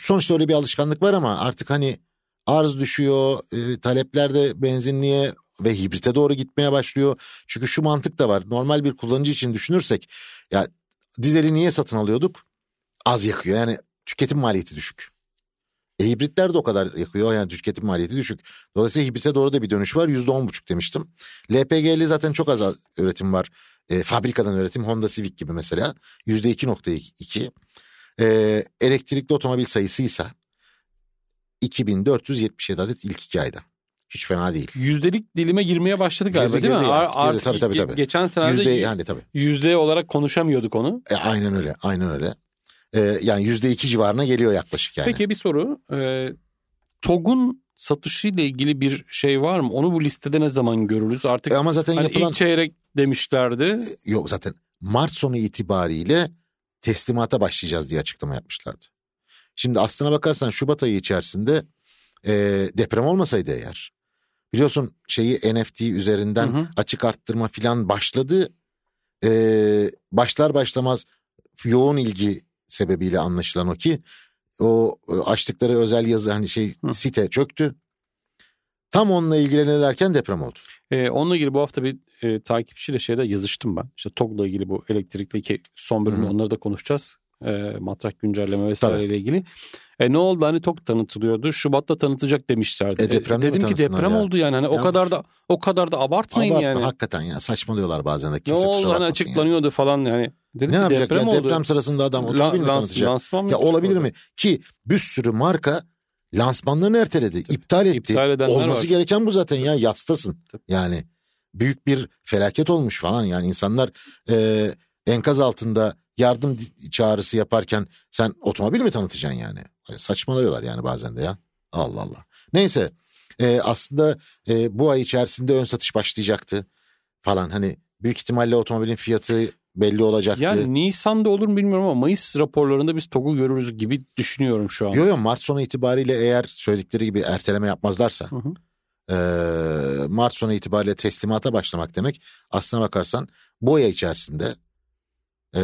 Speaker 2: sonuçta öyle bir alışkanlık var ama artık hani arz düşüyor, e, talepler de benzinliğe ve hibrite doğru gitmeye başlıyor. Çünkü şu mantık da var. Normal bir kullanıcı için düşünürsek ya dizeli niye satın alıyorduk? Az yakıyor. Yani tüketim maliyeti düşük. E, hibritler de o kadar yakıyor. Yani tüketim maliyeti düşük. Dolayısıyla hibrite doğru da bir dönüş var. Yüzde on buçuk demiştim. LPG'li zaten çok az üretim var. E, fabrikadan üretim. Honda Civic gibi mesela. Yüzde iki nokta iki. Ee, elektrikli otomobil sayısı ise 2477 adet ilk iki ayda. Hiç fena değil.
Speaker 1: Yüzdelik dilime girmeye başladı galiba
Speaker 2: Girdi,
Speaker 1: değil mi?
Speaker 2: girdi
Speaker 1: Ar-
Speaker 2: artık, girdi.
Speaker 1: artık
Speaker 2: Tabii, tabii, tabii.
Speaker 1: geçen senelerde
Speaker 2: yüzde, yani tabii.
Speaker 1: yüzde olarak konuşamıyorduk onu.
Speaker 2: E, aynen öyle. Aynen öyle. Ee, yani yüzde iki civarına geliyor yaklaşık yani.
Speaker 1: Peki bir soru. Ee, TOG'un satışıyla ilgili bir şey var mı? Onu bu listede ne zaman görürüz? Artık
Speaker 2: E, ama zaten
Speaker 1: hani
Speaker 2: yapılan
Speaker 1: ilk çeyrek demişlerdi.
Speaker 2: yok zaten Mart sonu itibariyle teslimata başlayacağız diye açıklama yapmışlardı. Şimdi aslına bakarsan Şubat ayı içerisinde e, deprem olmasaydı eğer biliyorsun şeyi NFT üzerinden
Speaker 1: Hı hı.
Speaker 2: açık arttırma filan başladı. E, başlar başlamaz yoğun ilgi sebebiyle anlaşılan o ki o e, açtıkları özel yazı hani şey
Speaker 1: Hı.
Speaker 2: site çöktü. Tam onunla ilgilenirlerken deprem oldu.
Speaker 1: Ee, onunla ilgili bu hafta bir e, takipçiyle şeyde yazıştım ben. İşte TOG'la ilgili bu elektrikteki son bölümde onları da konuşacağız. E, matrak güncelleme vesaire
Speaker 2: Tabii.
Speaker 1: ilgili. E, ne oldu hani TOG tanıtılıyordu. Şubat'ta tanıtacak demişlerdi.
Speaker 2: E, depremde mi
Speaker 1: dedim ki deprem
Speaker 2: ya?
Speaker 1: oldu yani. Hani o
Speaker 2: Ya-
Speaker 1: kadar da o kadar da abartmayın
Speaker 2: Abartma
Speaker 1: yani.
Speaker 2: hakikaten ya saçmalıyorlar bazen de
Speaker 1: Ne
Speaker 2: kimse kusura
Speaker 1: oldu hani
Speaker 2: bakmasın yani.
Speaker 1: açıklanıyordu falan yani. Dedim
Speaker 2: Ne yapacak
Speaker 1: deprem
Speaker 2: ya
Speaker 1: oldu.
Speaker 2: deprem sırasında adam
Speaker 1: La-
Speaker 2: otomobil mi
Speaker 1: lans-
Speaker 2: tanıtacak?
Speaker 1: lansman mı
Speaker 2: Ya olabilir
Speaker 1: orada?
Speaker 2: mi? Ki bir sürü marka lansmanlarını erteledi, iptal etti.
Speaker 1: İptal
Speaker 2: Olması
Speaker 1: var.
Speaker 2: gereken bu zaten ya yastasın.
Speaker 1: Tabii.
Speaker 2: Yani büyük bir felaket olmuş falan yani insanlar e, enkaz altında yardım çağrısı yaparken sen otomobil mi tanıtacaksın yani? Saçmalıyorlar yani bazen de ya. Allah Allah. Neyse e, aslında e, bu ay içerisinde ön satış başlayacaktı falan hani büyük ihtimalle otomobilin fiyatı belli olacaktı.
Speaker 1: Yani Nisan'da olur mu bilmiyorum ama Mayıs raporlarında biz TOG'u görürüz gibi düşünüyorum şu an.
Speaker 2: Yo yo Mart sonu itibariyle eğer söyledikleri gibi erteleme yapmazlarsa
Speaker 1: Hı hı.
Speaker 2: eee, Mart sonu itibariyle teslimata başlamak demek aslına bakarsan bu ay içerisinde e,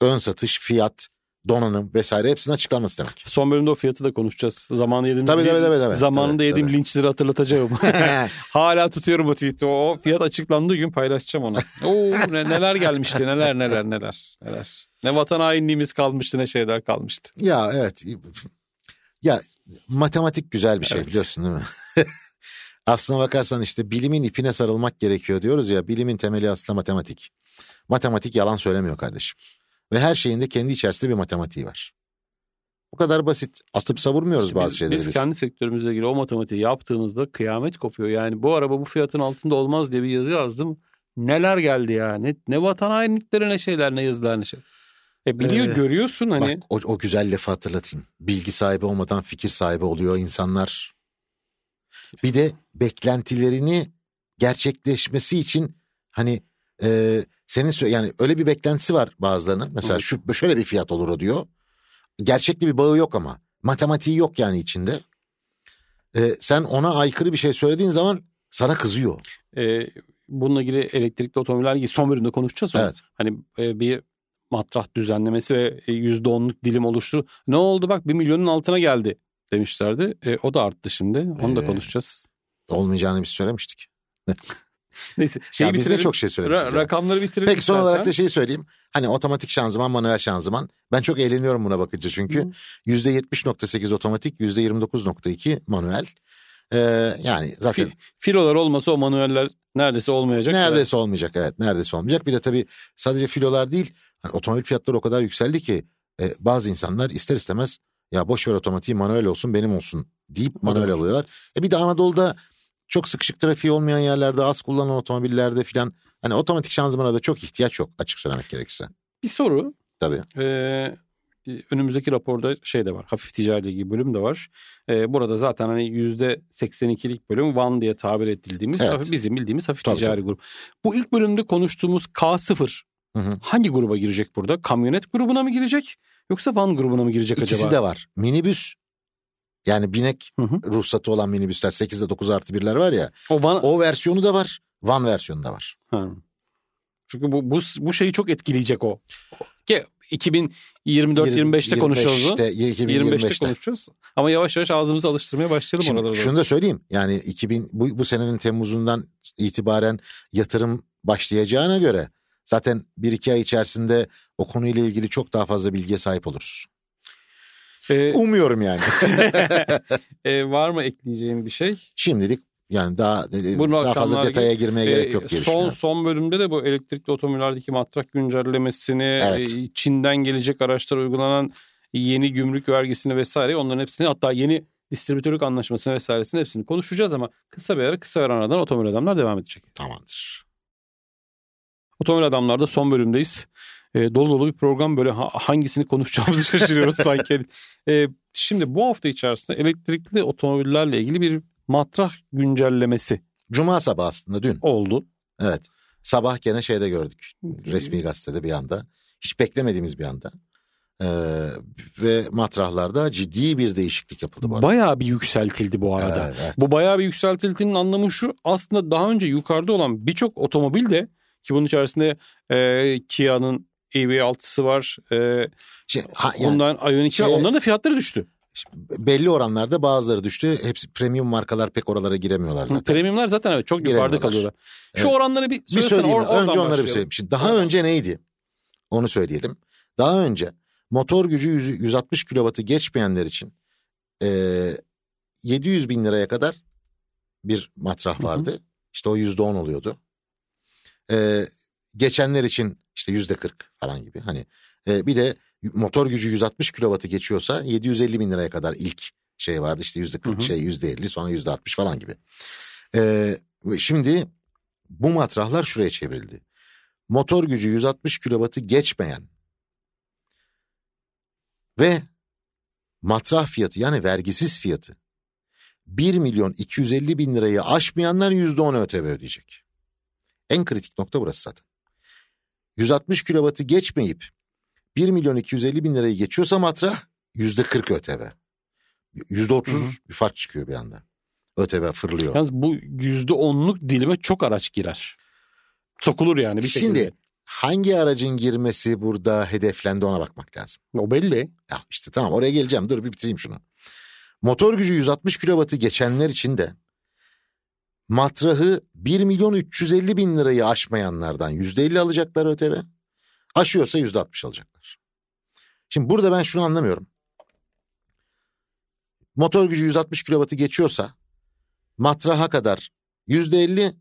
Speaker 2: ön satış, fiyat, donanım vesaire hepsinin açıklanması demek.
Speaker 1: Son bölümde o fiyatı da konuşacağız. Zamanı yediğim
Speaker 2: Tabii, tabii, tabii, tabii.
Speaker 1: zamanında
Speaker 2: Tabii,
Speaker 1: yediğim
Speaker 2: tabii.
Speaker 1: linçleri hatırlatacağım. (laughs) (laughs) Hala tutuyorum o tweet'i. O fiyat açıklandığı gün paylaşacağım onu. Oo ne- neler gelmişti neler neler neler neler. Ne vatan hainliğimiz kalmıştı ne şeyler kalmıştı.
Speaker 2: ya evet. Ya matematik güzel bir şey
Speaker 1: Evet.
Speaker 2: biliyorsun değil mi? (laughs) Aslına bakarsan işte bilimin ipine sarılmak gerekiyor diyoruz ya. Bilimin temeli aslında matematik. Matematik yalan söylemiyor kardeşim. Ve her şeyin de kendi içerisinde bir matematiği var. Bu kadar basit. Atıp savurmuyoruz
Speaker 1: İşte
Speaker 2: bazı
Speaker 1: biz,
Speaker 2: şeyleri
Speaker 1: biz
Speaker 2: biz.
Speaker 1: kendi sektörümüzle ilgili o matematiği yaptığımızda kıyamet kopuyor. Yani bu araba bu fiyatın altında olmaz diye bir yazı yazdım. Neler geldi ya. Ne, ne vatan hainlikleri ne şeyler ne yazılar ne şey. E biliyor
Speaker 2: Ee,
Speaker 1: görüyorsun hani.
Speaker 2: Bak o, o güzel lafı hatırlatayım. Bilgi sahibi olmadan fikir sahibi oluyor insanlar. Bir de beklentilerini gerçekleşmesi için hani e, senin yani öyle bir beklentisi var bazılarının. Mesela şu şöyle bir fiyat olur o diyor. Gerçekli bir bağı yok ama. Matematiği yok yani içinde. E, sen ona aykırı bir şey söylediğin zaman sana kızıyor.
Speaker 1: e, bununla ilgili elektrikli otomobiller ilgili son bölümde konuşacağız. onu.
Speaker 2: Evet.
Speaker 1: Hani e, bir matrah düzenlemesi ve e, %10'luk dilim oluştu. Ne oldu bak 1 milyonun altına geldi demişlerdi. E, o da arttı şimdi. Onu da
Speaker 2: Ee,
Speaker 1: konuşacağız.
Speaker 2: Olmayacağını biz söylemiştik. (laughs)
Speaker 1: Neyse.
Speaker 2: Ya
Speaker 1: Şeyi
Speaker 2: biz de çok şey söylemişiz.
Speaker 1: Ra-
Speaker 2: ya.
Speaker 1: rakamları bitirelim.
Speaker 2: Peki son
Speaker 1: istersen.
Speaker 2: olarak da şeyi söyleyeyim. Hani otomatik şanzıman, manuel şanzıman. Ben çok eğleniyorum buna bakınca çünkü.
Speaker 1: Hı.
Speaker 2: %70.8 otomatik, %29.2 manuel. Ee, yani zaten
Speaker 1: Fi- filolar olmasa o manueller neredeyse olmayacak.
Speaker 2: neredeyse olmayacak. Evet neredeyse olmayacak. Bir de tabii sadece filolar değil. Hani otomobil fiyatları o kadar yükseldi ki e, bazı insanlar ister istemez ya boş ver otomatiği manuel olsun benim olsun deyip manuel alıyorlar. E bir de Anadolu'da çok sıkışık trafiği olmayan yerlerde az kullanılan otomobillerde filan hani otomatik şanzımana da çok ihtiyaç yok açık söylemek gerekirse.
Speaker 1: Bir soru.
Speaker 2: Tabii.
Speaker 1: Ee, önümüzdeki raporda şey de var. Hafif ticari ilgili bölüm de var. Ee, burada zaten hani %82'lik bölüm Van diye tabir edildiğimiz
Speaker 2: Evet.
Speaker 1: hafif- bizim bildiğimiz hafif
Speaker 2: Tabii,
Speaker 1: ticari
Speaker 2: tabii.
Speaker 1: grup. Bu ilk bölümde konuştuğumuz K0
Speaker 2: Hı hı.
Speaker 1: hangi gruba girecek burada? Kamyonet grubuna mı girecek yoksa van grubuna mı girecek
Speaker 2: İkisi
Speaker 1: acaba?
Speaker 2: de var. Minibüs yani binek
Speaker 1: Hı hı.
Speaker 2: ruhsatı olan minibüsler 8'de 9 artı birler var ya
Speaker 1: O van
Speaker 2: o versiyonu da var. Van versiyonu da var.
Speaker 1: Ha. Çünkü bu, bu bu şeyi çok etkileyecek o. Ki 2024-25'te konuşacağız. onu.
Speaker 2: 25'te,
Speaker 1: 25'te
Speaker 2: 2025'te.
Speaker 1: konuşacağız. Ama yavaş yavaş ağzımızı alıştırmaya başlayalım
Speaker 2: Şimdi
Speaker 1: oralara.
Speaker 2: şunu da söyleyeyim. Yani 2000 bu, bu senenin Temmuz'undan itibaren yatırım başlayacağına göre zaten 1-2 ay içerisinde o konuyla ilgili çok daha fazla bilgiye sahip oluruz.
Speaker 1: Ee,
Speaker 2: Umuyorum yani. (laughs)
Speaker 1: e, var mı ekleyeceğin bir şey?
Speaker 2: Şimdilik yani daha
Speaker 1: Bu
Speaker 2: daha fazla detaya girmeye gerek
Speaker 1: Ee,
Speaker 2: yok diye
Speaker 1: son son bölümde de bu elektrikli otomobillerdeki matrak güncellemesini,
Speaker 2: Evet.
Speaker 1: e, Çin'den gelecek araçlara uygulanan yeni gümrük vergisini vesaire onların hepsini hatta yeni distribütörlük anlaşmasını vesairesini hepsini konuşacağız ama kısa bir ara kısa bir aradan otomobil adamlar devam edecek.
Speaker 2: Tamamdır.
Speaker 1: Otomobil adamlarda son bölümdeyiz. E, dolu dolu bir program böyle ha- hangisini konuşacağımızı (laughs) şaşırıyoruz sanki. E, şimdi bu hafta içerisinde elektrikli otomobillerle ilgili bir matrah güncellemesi
Speaker 2: Cuma sabahı aslında dün.
Speaker 1: oldu.
Speaker 2: Evet. Sabah gene şeyde gördük. Resmi gazetede bir anda. Hiç beklemediğimiz bir anda. Ee, ve matrahlarda ciddi bir değişiklik yapıldı bu arada.
Speaker 1: Bayağı bir yükseltildi bu arada.
Speaker 2: Evet, evet.
Speaker 1: Bu bayağı bir yükseltildiğinin anlamı şu. Aslında daha önce yukarıda olan birçok otomobil de ki bunun içerisinde e, Kia'nın EV6'sı var. E,
Speaker 2: Şey, ha, yani
Speaker 1: Ioniq'i var.
Speaker 2: şey-
Speaker 1: Onların da fiyatları düştü.
Speaker 2: Belli oranlarda bazıları düştü. Hepsi premium markalar pek oralara giremiyorlar zaten.
Speaker 1: Premiumlar zaten evet çok yukarıda kalıyorlar. Şu
Speaker 2: Evet.
Speaker 1: oranları bir
Speaker 2: Bir söyleyeyim.
Speaker 1: or-
Speaker 2: önce onları bir
Speaker 1: başlayalım.
Speaker 2: söyleyeyim. Şimdi daha önce neydi? Onu söyleyelim. Daha önce motor gücü 100 160 kilovatı geçmeyenler için e, 700 bin liraya kadar bir matrah
Speaker 1: Hı hı.
Speaker 2: vardı. İşte o yüzde on oluyordu. E, geçenler için işte yüzde 40 falan gibi. Hani e, bir de motor gücü 160 kilovatı geçiyorsa 750 bin liraya kadar ilk şey vardı. İşte yüzde
Speaker 1: Hı
Speaker 2: 40
Speaker 1: hı.
Speaker 2: şey yüzde 50 sonra yüzde 60 falan gibi. E, şimdi bu matrahlar şuraya çevrildi. Motor gücü 160 kilovatı geçmeyen ve matrah fiyatı yani vergisiz fiyatı 1 milyon 250 bin lirayı aşmayanlar %10 ÖTV ödeyecek. En kritik nokta burası zaten. 160 kilovatı geçmeyip 1 milyon 250 bin lirayı geçiyorsa matrah %40 ÖTV. %30
Speaker 1: Hı hı.
Speaker 2: bir fark çıkıyor bir anda. ÖTV fırlıyor.
Speaker 1: Yalnız bu yüzde onluk dilime çok araç girer. Sokulur yani bir
Speaker 2: Şimdi
Speaker 1: şekilde.
Speaker 2: hangi aracın girmesi burada hedeflendi ona bakmak lazım.
Speaker 1: O belli.
Speaker 2: Ya işte tamam oraya geleceğim. Dur bir bitireyim şunu. Motor gücü 160 kilovatı geçenler için de matrahı 1 milyon 350 bin lirayı aşmayanlardan %50 alacaklar ÖTV. Aşıyorsa %60 alacaklar. Şimdi burada ben şunu anlamıyorum. Motor gücü 160 kilovatı geçiyorsa matraha kadar %50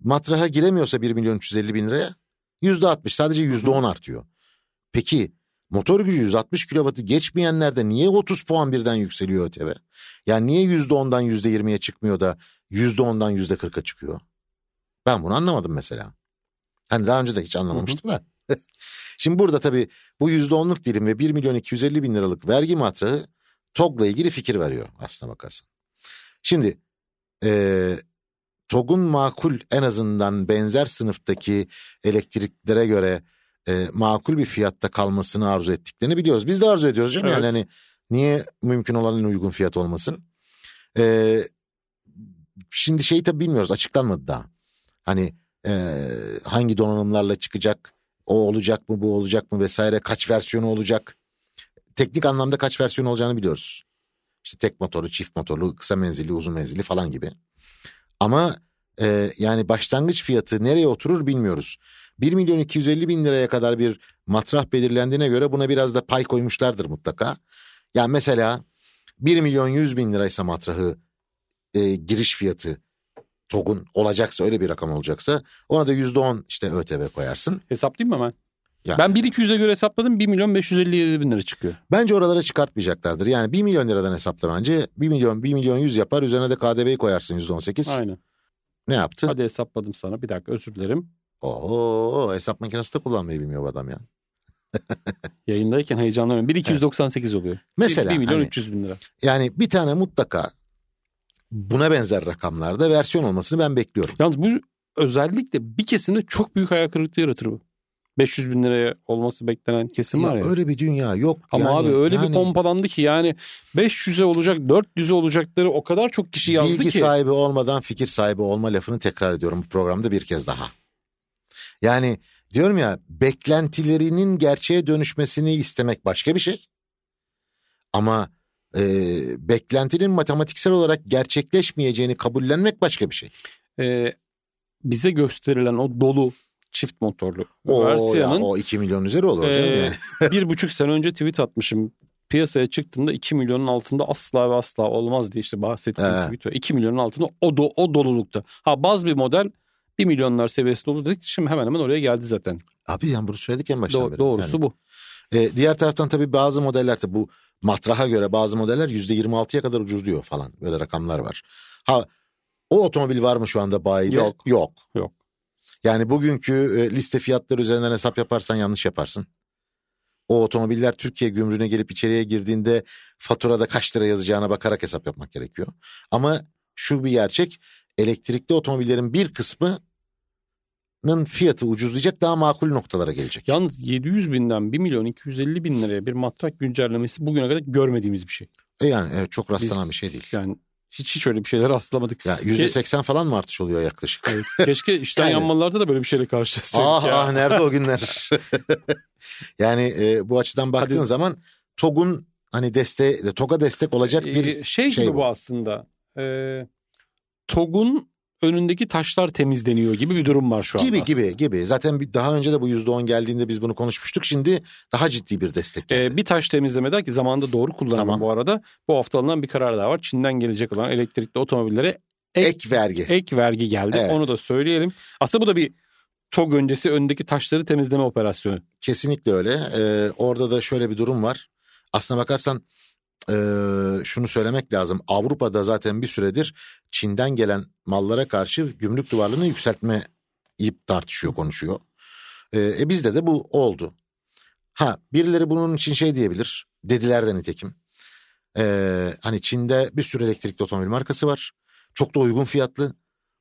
Speaker 2: matraha giremiyorsa 1 milyon 350 bin liraya %60 sadece %10 artıyor. Peki motor gücü 160 kilovatı geçmeyenlerde niye 30 puan birden yükseliyor ÖTV? Yani niye %10'dan %20'ye çıkmıyor da %10'dan %40'a çıkıyor? Ben bunu anlamadım mesela. Hani daha önce de hiç anlamamıştım da. (laughs) Şimdi burada tabii bu %10'luk dilim ve 1 milyon 250 bin liralık vergi matrahı TOG'la ilgili fikir veriyor aslına bakarsan. Şimdi eee TOG'un makul en azından benzer sınıftaki elektriklere göre e, makul bir fiyatta kalmasını arzu ettiklerini biliyoruz. Biz de arzu ediyoruz canım. Yani
Speaker 1: Evet.
Speaker 2: hani niye mümkün olan en uygun fiyat olmasın? E, şimdi şeyi tabii bilmiyoruz açıklanmadı daha. Hani e, hangi donanımlarla çıkacak, o olacak mı, bu olacak mı vesaire, kaç versiyonu olacak. Teknik anlamda kaç versiyon olacağını biliyoruz. İşte tek motorlu, çift motorlu, kısa menzilli, uzun menzilli falan gibi. Ama e, yani başlangıç fiyatı nereye oturur bilmiyoruz. 1 milyon 250 bin liraya kadar bir matrah belirlendiğine göre buna biraz da pay koymuşlardır mutlaka. Yani mesela 1 milyon 100 bin liraysa matrahı e, giriş fiyatı TOG'un olacaksa öyle bir rakam olacaksa ona da %10 işte ÖTV koyarsın.
Speaker 1: Hesaplayayım mı hemen?
Speaker 2: Yani
Speaker 1: Ben 1.200'e göre hesapladım 1 milyon 557 bin lira çıkıyor.
Speaker 2: Bence oralara çıkartmayacaklardır. Yani 1 milyon liradan hesapla bence. 1 milyon 1 milyon 100 yapar üzerine de KDV'yi koyarsın %18.
Speaker 1: Aynen.
Speaker 2: Ne yaptı?
Speaker 1: Hadi hesapladım sana. Bir dakika özür dilerim.
Speaker 2: Oo hesap makinesi de kullanmayı bilmiyor bu adam ya. (laughs)
Speaker 1: Yayındayken heyecanlanıyorum. 1.298 oluyor.
Speaker 2: Mesela
Speaker 1: 1 milyon
Speaker 2: hani-
Speaker 1: 300 bin lira.
Speaker 2: Yani bir tane mutlaka buna benzer rakamlarda versiyon olmasını ben bekliyorum.
Speaker 1: Yalnız bu özellikle bir kesimde çok büyük hayal kırıklığı yaratır bu. 500 bin liraya olması beklenen kesim
Speaker 2: Ya
Speaker 1: var ya.
Speaker 2: öyle bir dünya yok.
Speaker 1: Ama
Speaker 2: Yani-
Speaker 1: abi öyle
Speaker 2: yani
Speaker 1: bir pompalandı ki yani 500'e olacak 400'e olacakları o kadar çok kişi yazdı
Speaker 2: bilgi
Speaker 1: ki.
Speaker 2: sahibi olmadan fikir sahibi olma lafını tekrar ediyorum bu programda bir kez daha. Yani diyorum ya beklentilerinin gerçeğe dönüşmesini istemek başka bir şey. Ama e, beklentinin matematiksel olarak gerçekleşmeyeceğini kabullenmek başka bir şey.
Speaker 1: Ee, bize gösterilen o dolu çift motorlu
Speaker 2: O, ya,
Speaker 1: versiyonun
Speaker 2: o 2 milyon üzeri olur canım
Speaker 1: Ee,
Speaker 2: yani. (laughs) (laughs)
Speaker 1: bir buçuk sene önce tweet atmışım. Piyasaya çıktığında 2 milyonun altında asla ve asla olmaz diye işte bahsettiğim tweet. var. 2 milyonun altında o, do, o dolulukta. Ha baz bir model 1 milyonlar seviyesi dolu dedik. Şimdi hemen hemen oraya geldi zaten.
Speaker 2: Abi yani bunu söyledik en baştan
Speaker 1: Do-
Speaker 2: beri.
Speaker 1: doğrusu
Speaker 2: Yani.
Speaker 1: bu.
Speaker 2: E, diğer taraftan tabii bazı modeller de bu matraha göre bazı modeller %26'ya kadar ucuzluyor falan. Böyle rakamlar var. Ha o otomobil var mı şu anda bayide?
Speaker 1: Yok.
Speaker 2: Yok.
Speaker 1: Yok.
Speaker 2: Yani bugünkü e, liste fiyatları üzerinden hesap yaparsan yanlış yaparsın. O otomobiller Türkiye gümrüğüne gelip içeriye girdiğinde faturada kaç lira yazacağına bakarak hesap yapmak gerekiyor. Ama şu bir gerçek elektrikli otomobillerin bir kısmının fiyatı ucuzlayacak daha makul noktalara gelecek.
Speaker 1: Yalnız 700 binden 1 milyon 250 bin liraya bir matrak güncellemesi bugüne kadar görmediğimiz bir şey.
Speaker 2: E yani evet, çok rastlanan
Speaker 1: Biz-
Speaker 2: bir şey değil.
Speaker 1: Yani hiç hiç öyle bir şeyler rastlamadık.
Speaker 2: Ya %80 falan mı artış oluyor yaklaşık?
Speaker 1: Evet. Keşke işten (laughs)
Speaker 2: Yani-
Speaker 1: yanmalarda da böyle bir şeyle karşılaşsaydık
Speaker 2: ah
Speaker 1: ya.
Speaker 2: ah nerede o günler? (laughs) yani e, bu açıdan baktığın
Speaker 1: Hadi.
Speaker 2: zaman TOG'un hani deste TOG'a destek olacak bir
Speaker 1: şey,
Speaker 2: şey
Speaker 1: gibi bu,
Speaker 2: bu.
Speaker 1: aslında. Ee, TOG'un önündeki taşlar temizleniyor gibi bir durum var şu an.
Speaker 2: gibi
Speaker 1: aslında.
Speaker 2: gibi gibi. Zaten daha önce de bu %10 geldiğinde biz bunu konuşmuştuk. Şimdi daha ciddi bir destek geldi.
Speaker 1: Ee, bir taş temizlemede ki zamanında doğru kullanımı
Speaker 2: Tamam.
Speaker 1: bu arada. Bu hafta alınan bir karar daha var. Çin'den gelecek olan elektrikli otomobillere ek,
Speaker 2: Ek vergi.
Speaker 1: ek vergi geldi.
Speaker 2: Evet.
Speaker 1: Onu da söyleyelim. Aslında bu da bir TOG öncesi öndeki taşları temizleme operasyonu.
Speaker 2: Kesinlikle öyle. Ee, orada da şöyle bir durum var. Aslına bakarsan e, şunu söylemek lazım. Avrupa'da zaten bir süredir Çin'den gelen mallara karşı gümrük duvarlarını yükseltme ip tartışıyor, konuşuyor. Ee, e, bizde de bu oldu. Ha birileri bunun için şey diyebilir. Dediler de nitekim. Ee, hani Çin'de bir sürü elektrikli otomobil markası var. Çok da uygun fiyatlı.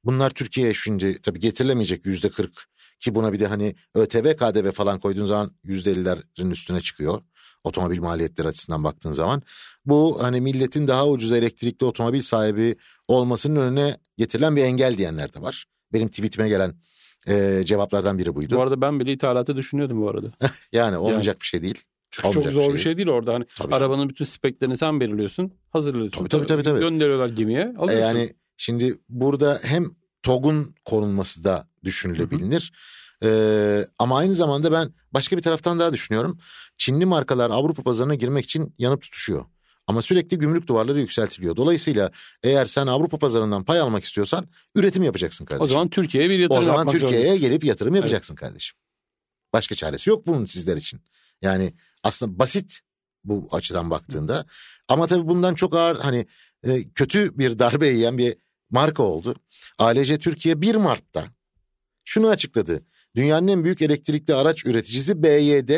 Speaker 2: Bunlar Türkiye'ye şimdi tabii getirilemeyecek yüzde kırk ki buna bir de hani ÖTV, KDV falan koyduğun zaman yüzde ellilerin üstüne çıkıyor. Otomobil maliyetleri açısından baktığın zaman. Bu hani milletin daha ucuz elektrikli otomobil sahibi olmasının önüne getirilen bir engel diyenler de var. Benim tweetime gelen e, cevaplardan biri buydu.
Speaker 1: Bu arada ben bile ithalatı düşünüyordum bu arada. (laughs)
Speaker 2: Yani olmayacak bir şey değil.
Speaker 1: Çünkü çok
Speaker 2: Olmayacak
Speaker 1: zor
Speaker 2: bir
Speaker 1: bir
Speaker 2: şey
Speaker 1: şey değil orada. Hani
Speaker 2: Tabii
Speaker 1: arabanın bütün speklerini sen belirliyorsun. Hazırlıyorsun.
Speaker 2: Tabii, tabii, tabii, tabii.
Speaker 1: Gönderiyorlar gemiye.
Speaker 2: E,
Speaker 1: Alıyorsun.
Speaker 2: Yani şimdi burada hem TOG'un korunması da düşünülebilir. Ee, ama aynı zamanda ben başka bir taraftan daha düşünüyorum. Çinli markalar Avrupa pazarına girmek için yanıp tutuşuyor. Ama sürekli gümrük duvarları yükseltiliyor. Dolayısıyla eğer sen Avrupa pazarından pay almak istiyorsan üretim yapacaksın kardeşim.
Speaker 1: o zaman Türkiye'ye bir yatırım
Speaker 2: O zaman Türkiye'ye
Speaker 1: zorundasın.
Speaker 2: gelip yatırım yapacaksın kardeşim. Başka çaresi yok bunun sizler için. Yani aslında basit bu açıdan baktığında. Ama tabii bundan çok ağır hani e, kötü bir darbe yiyen bir marka oldu. ALC Türkiye 1 Mart'ta şunu açıkladı. Dünyanın en büyük elektrikli araç üreticisi BYD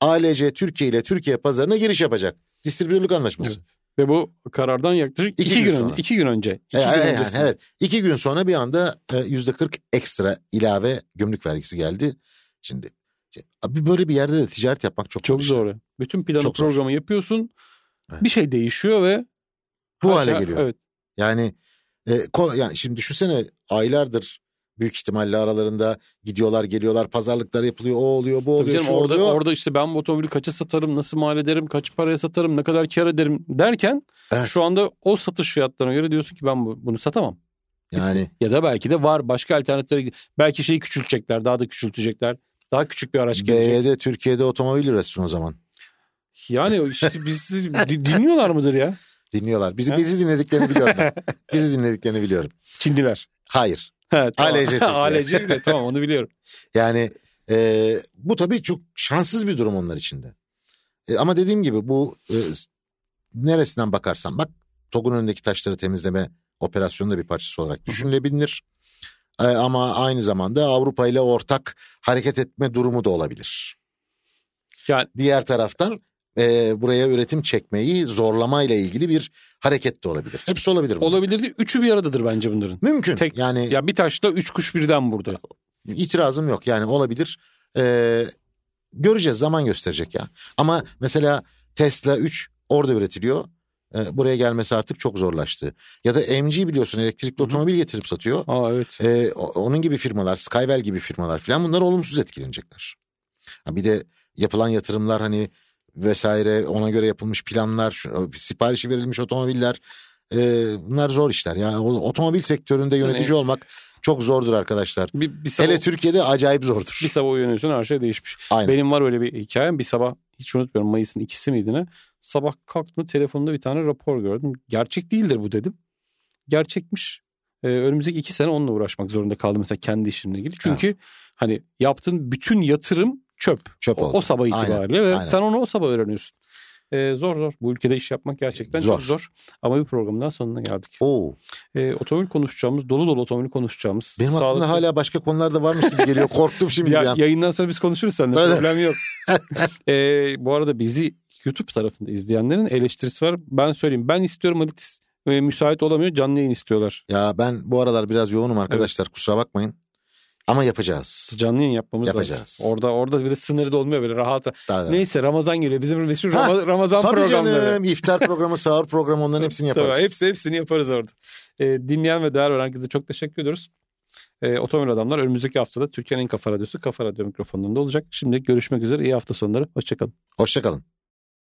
Speaker 2: ALC Türkiye ile Türkiye pazarına giriş yapacak. Distribütörlük anlaşması.
Speaker 1: Evet. Ve bu karardan yaklaşık
Speaker 2: İki
Speaker 1: iki,
Speaker 2: gün
Speaker 1: gün, önce. iki gün önce. İki
Speaker 2: E,
Speaker 1: gün
Speaker 2: e, yani evet. İki gün sonra bir anda e, yüzde 40 ekstra ilave gümrük vergisi geldi. Şimdi şey, abi böyle bir yerde de ticaret yapmak çok
Speaker 1: Çok
Speaker 2: zor.
Speaker 1: zor. ya. Bütün planı
Speaker 2: Çok zor.
Speaker 1: programı yapıyorsun.
Speaker 2: Evet.
Speaker 1: Bir şey değişiyor ve
Speaker 2: Bu hale geliyor.
Speaker 1: Evet.
Speaker 2: Yani e, yani şimdi düşünsene aylardır büyük ihtimalle aralarında gidiyorlar geliyorlar pazarlıklar yapılıyor o oluyor bu
Speaker 1: Tabii
Speaker 2: oluyor
Speaker 1: canım,
Speaker 2: şu
Speaker 1: orada
Speaker 2: oluyor.
Speaker 1: orada işte ben bu otomobili kaça satarım, nasıl mal ederim, kaç paraya satarım, ne kadar kar ederim derken
Speaker 2: Evet.
Speaker 1: şu anda o satış fiyatlarına göre diyorsun ki ben bu- bunu satamam.
Speaker 2: Yani
Speaker 1: Ya da belki de var başka alternatifleri belki şeyi küçültecekler, daha da küçültecekler. Daha küçük bir araç gelecek.
Speaker 2: BYD Türkiye'de otomobil üretsin o zaman.
Speaker 1: Yani işte bizi di- dinliyorlar mıdır ya?
Speaker 2: Dinliyorlar. Bizi bizi dinlediklerini biliyorum ben. (laughs) bizi dinlediklerini biliyorum.
Speaker 1: Çinliler.
Speaker 2: Hayır.
Speaker 1: Ha, tamam. (laughs)
Speaker 2: Türkiye.
Speaker 1: ALC bile, tamam onu biliyorum. (laughs)
Speaker 2: Yani e, bu tabii çok şanssız bir durum onlar için de. E, ama dediğim gibi bu e, neresinden bakarsan bak TOG'un önündeki taşları temizleme operasyonu da bir parçası olarak düşünülebilir. E, ama aynı zamanda Avrupa ile ortak hareket etme durumu da olabilir.
Speaker 1: Yani
Speaker 2: Diğer taraftan e, buraya üretim çekmeyi zorlamayla ilgili bir hareket de olabilir. Hepsi olabilir. bunun.
Speaker 1: olabilirdi. Üçü bir aradadır bence bunların.
Speaker 2: Mümkün.
Speaker 1: Tek-
Speaker 2: yani
Speaker 1: Ya bir taşla üç kuş birden burada.
Speaker 2: İtirazım yok yani olabilir. Ee, göreceğiz zaman gösterecek ya. Ama mesela Tesla 3 orada üretiliyor. Ee, buraya gelmesi artık çok zorlaştı. Ya da MG biliyorsun elektrikli
Speaker 1: Hı
Speaker 2: otomobil getirip satıyor.
Speaker 1: Aa evet.
Speaker 2: O- onun gibi firmalar Skywell gibi firmalar falan bunlar olumsuz etkilenecekler. Ha, bir de yapılan yatırımlar hani vesaire ona göre yapılmış planlar siparişi verilmiş otomobiller ee, bunlar zor işler. Yani otomobil sektöründe yönetici
Speaker 1: Yani-
Speaker 2: olmak çok zordur arkadaşlar.
Speaker 1: Bir, bir sabah,
Speaker 2: Hele Türkiye'de acayip zordur.
Speaker 1: bir sabah uyanıyorsun her şey değişmiş.
Speaker 2: Aynen.
Speaker 1: Benim var öyle bir hikayem. Bir sabah hiç unutmuyorum Mayıs'ın ikisi miydi ne? Sabah kalktım telefonda bir tane rapor gördüm. Gerçek değildir bu dedim. Gerçekmiş. Ee, önümüzdeki iki sene onunla uğraşmak zorunda kaldım mesela kendi işimle ilgili. Çünkü hani yaptığın bütün yatırım çöp.
Speaker 2: Çöp
Speaker 1: O,
Speaker 2: oldu.
Speaker 1: o sabah
Speaker 2: Aynen,
Speaker 1: itibariyle ve
Speaker 2: aynen.
Speaker 1: sen onu o sabah öğreniyorsun. Ee, zor zor. Bu ülkede iş yapmak gerçekten çok
Speaker 2: Zor.
Speaker 1: zor. Ama bir programın daha sonuna geldik.
Speaker 2: Oo.
Speaker 1: Ee, otomobil konuşacağımız, dolu dolu otomobil konuşacağımız.
Speaker 2: Benim aklımda
Speaker 1: sağlıklı-
Speaker 2: hala başka konular da varmış gibi geliyor. Korktum şimdi
Speaker 1: ya,
Speaker 2: an.
Speaker 1: yayından sonra biz konuşuruz seninle.
Speaker 2: Tabii.
Speaker 1: Problem yok. (laughs) Ee, bu arada bizi YouTube tarafında izleyenlerin eleştirisi var. Ben söyleyeyim. Ben istiyorum Halit e, müsait olamıyor. Canlı yayın istiyorlar.
Speaker 2: Ya ben bu aralar biraz yoğunum arkadaşlar. Kusura bakmayın. Ama yapacağız.
Speaker 1: Canlı yayın yapmamız
Speaker 2: Yapacağız.
Speaker 1: lazım. Orada orada bir de sınırı da olmuyor böyle rahat.
Speaker 2: Daha.
Speaker 1: Neyse Ramazan geliyor. Bizim meşhur
Speaker 2: Ha,
Speaker 1: Rama- Ramazan
Speaker 2: Tabii
Speaker 1: programları.
Speaker 2: canım. iftar (laughs) programı, sahur programı onların hepsini yaparız.
Speaker 1: Tabii, hepsi hepsini yaparız orada. Ee, dinleyen ve değer veren herkese çok teşekkür ediyoruz. Ee, Otomobil Adamlar önümüzdeki haftada Türkiye'nin en kafa radyosu Kafa Radyo mikrofonlarında olacak. Şimdi görüşmek üzere. İyi hafta sonları. Hoşçakalın.
Speaker 2: Hoşçakalın.